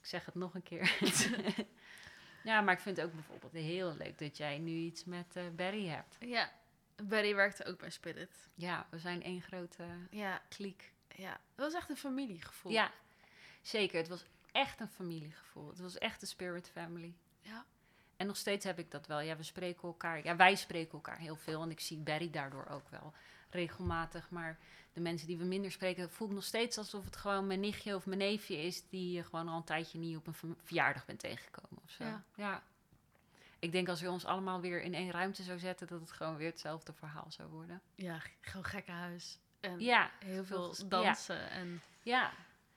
Ik zeg het nog een keer. [laughs] ja, maar ik vind het ook bijvoorbeeld heel leuk dat jij nu iets met eh, Barry hebt. Ja, Barry werkte ook bij Spirit. Ja, we zijn één grote Ja, kliek. ja. Het was echt een familiegevoel. Ja, zeker. Het was echt een familiegevoel. Het was echt een spirit family. Ja. En nog steeds heb ik dat wel. Ja, we spreken elkaar. Ja, wij spreken elkaar heel veel. En ik zie Barry daardoor ook wel regelmatig. Maar de mensen die we minder spreken, voel ik nog steeds alsof het gewoon mijn nichtje of mijn neefje is. die je gewoon al een tijdje niet op een ver- verjaardag bent tegengekomen of zo. Ja. ja. Ik denk als we ons allemaal weer in één ruimte zou zetten, dat het gewoon weer hetzelfde verhaal zou worden. Ja, gewoon gekke huis. En Ja, heel veel dansen. En Ja,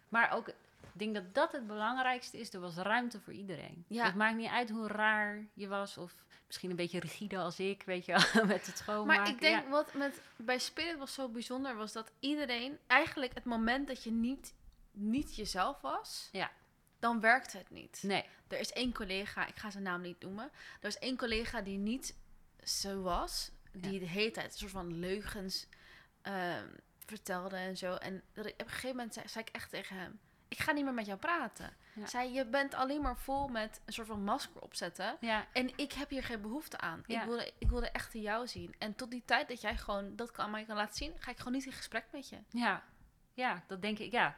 maar ook, ik denk dat dat het belangrijkste is. Er was ruimte voor iedereen. Ja. Het maakt niet uit hoe raar je was of misschien een beetje rigide als ik, weet je wel, [laughs] met het schoonmaken. Maar ik denk Ja. wat met bij Spirit was zo bijzonder was dat iedereen eigenlijk het moment dat je niet, niet jezelf was, Ja. Dan werkte het niet. Nee, Er is één collega, ik ga zijn naam niet noemen. Er is één collega die niet zo was, die Ja. de hele tijd een soort van leugens ehm, vertelde en zo. En op een gegeven moment zei, zei ik echt tegen hem: Ik ga niet meer met jou praten. Ja. Zei: Je bent alleen maar vol met een soort van masker opzetten. ja, En ik heb hier geen behoefte aan. Ja. Ik, wilde, ik wilde echt jou zien. En tot die tijd dat jij gewoon dat kan, mij kan laten zien, ga ik gewoon niet in gesprek met je. ja, ja, dat denk ik, ja.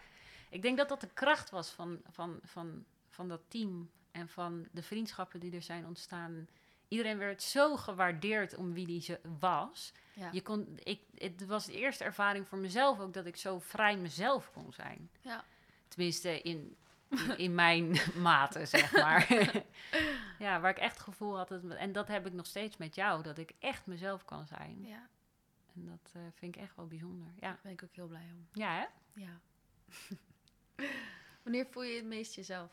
Ik denk dat dat de kracht was van, van, van, van dat team en van de vriendschappen die er zijn ontstaan. Iedereen werd zo gewaardeerd om wie die ze was. Ja. Je kon, ik, het was de eerste ervaring voor mezelf ook dat ik zo vrij mezelf kon zijn. Ja. Tenminste, in, in, in mijn [laughs] mate, zeg maar. [laughs] ja, waar ik echt het gevoel had. Dat, en dat heb ik nog steeds met jou, dat ik echt mezelf kan zijn. ja, En dat eh, vind ik echt wel bijzonder. Ja, daar ben ik ook heel blij om. ja hè? Ja. [laughs] Wanneer voel je het meest jezelf?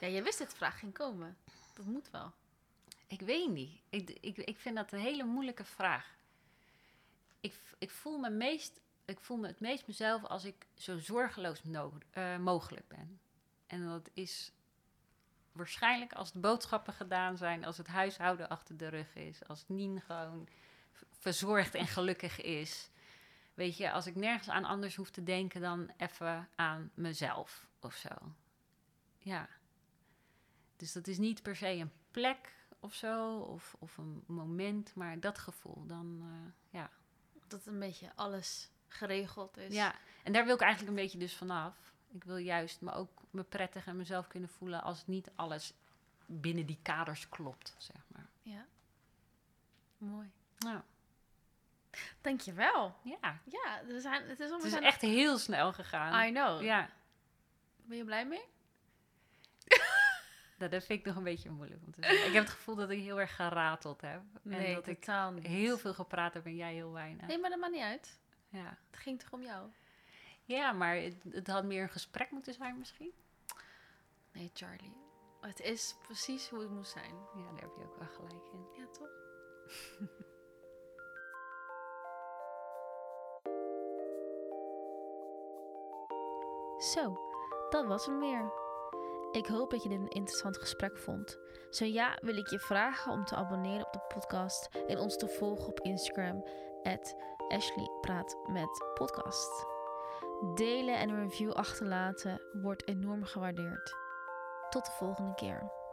Ja, je wist dat vraag ging komen. Dat moet wel. Ik weet niet. Ik, ik, ik vind dat een hele moeilijke vraag. Ik, ik, voel me meest, ik voel me het meest mezelf als ik zo zorgeloos eh, mogelijk ben. En dat is waarschijnlijk als de boodschappen gedaan zijn, als het huishouden achter de rug is, als Nien gewoon verzorgd en gelukkig is. Weet je, als ik nergens aan anders hoef te denken dan even aan mezelf of zo. Ja. Dus dat is niet per se een plek of zo, of, of een moment, maar dat gevoel, dan eh, ja. Dat een beetje alles geregeld is. Ja, en daar wil ik eigenlijk een beetje dus vanaf. Ik wil juist me ook me prettig en mezelf kunnen voelen als niet alles binnen die kaders klopt, zeg maar. ja. Mooi. Nou, Dankjewel. ja, Ja, we zijn, het is, het is zijn echt heel snel gegaan. I know. Ja, Ben je blij mee? dat [laughs] dat vind ik nog een beetje moeilijk om te zeggen. Ik heb het gevoel dat ik heel erg gerateld heb. Nee, en dat ik heel veel gepraat heb en jij heel weinig. Nee, maar dat maakt niet uit. Ja. Het ging toch om jou? ja, maar het, het had meer een gesprek moeten zijn misschien. Nee, Charlie. Het is precies hoe het moet zijn. Ja, daar heb je ook wel gelijk in. Ja, toch? [laughs] Zo, dat was hem weer. Ik hoop dat je dit een interessant gesprek vond. Zo ja, wil ik je vragen om te abonneren op de podcast en ons te volgen op Instagram, Ashley Praat met Podcast. Delen en een review achterlaten wordt enorm gewaardeerd. Tot de volgende keer.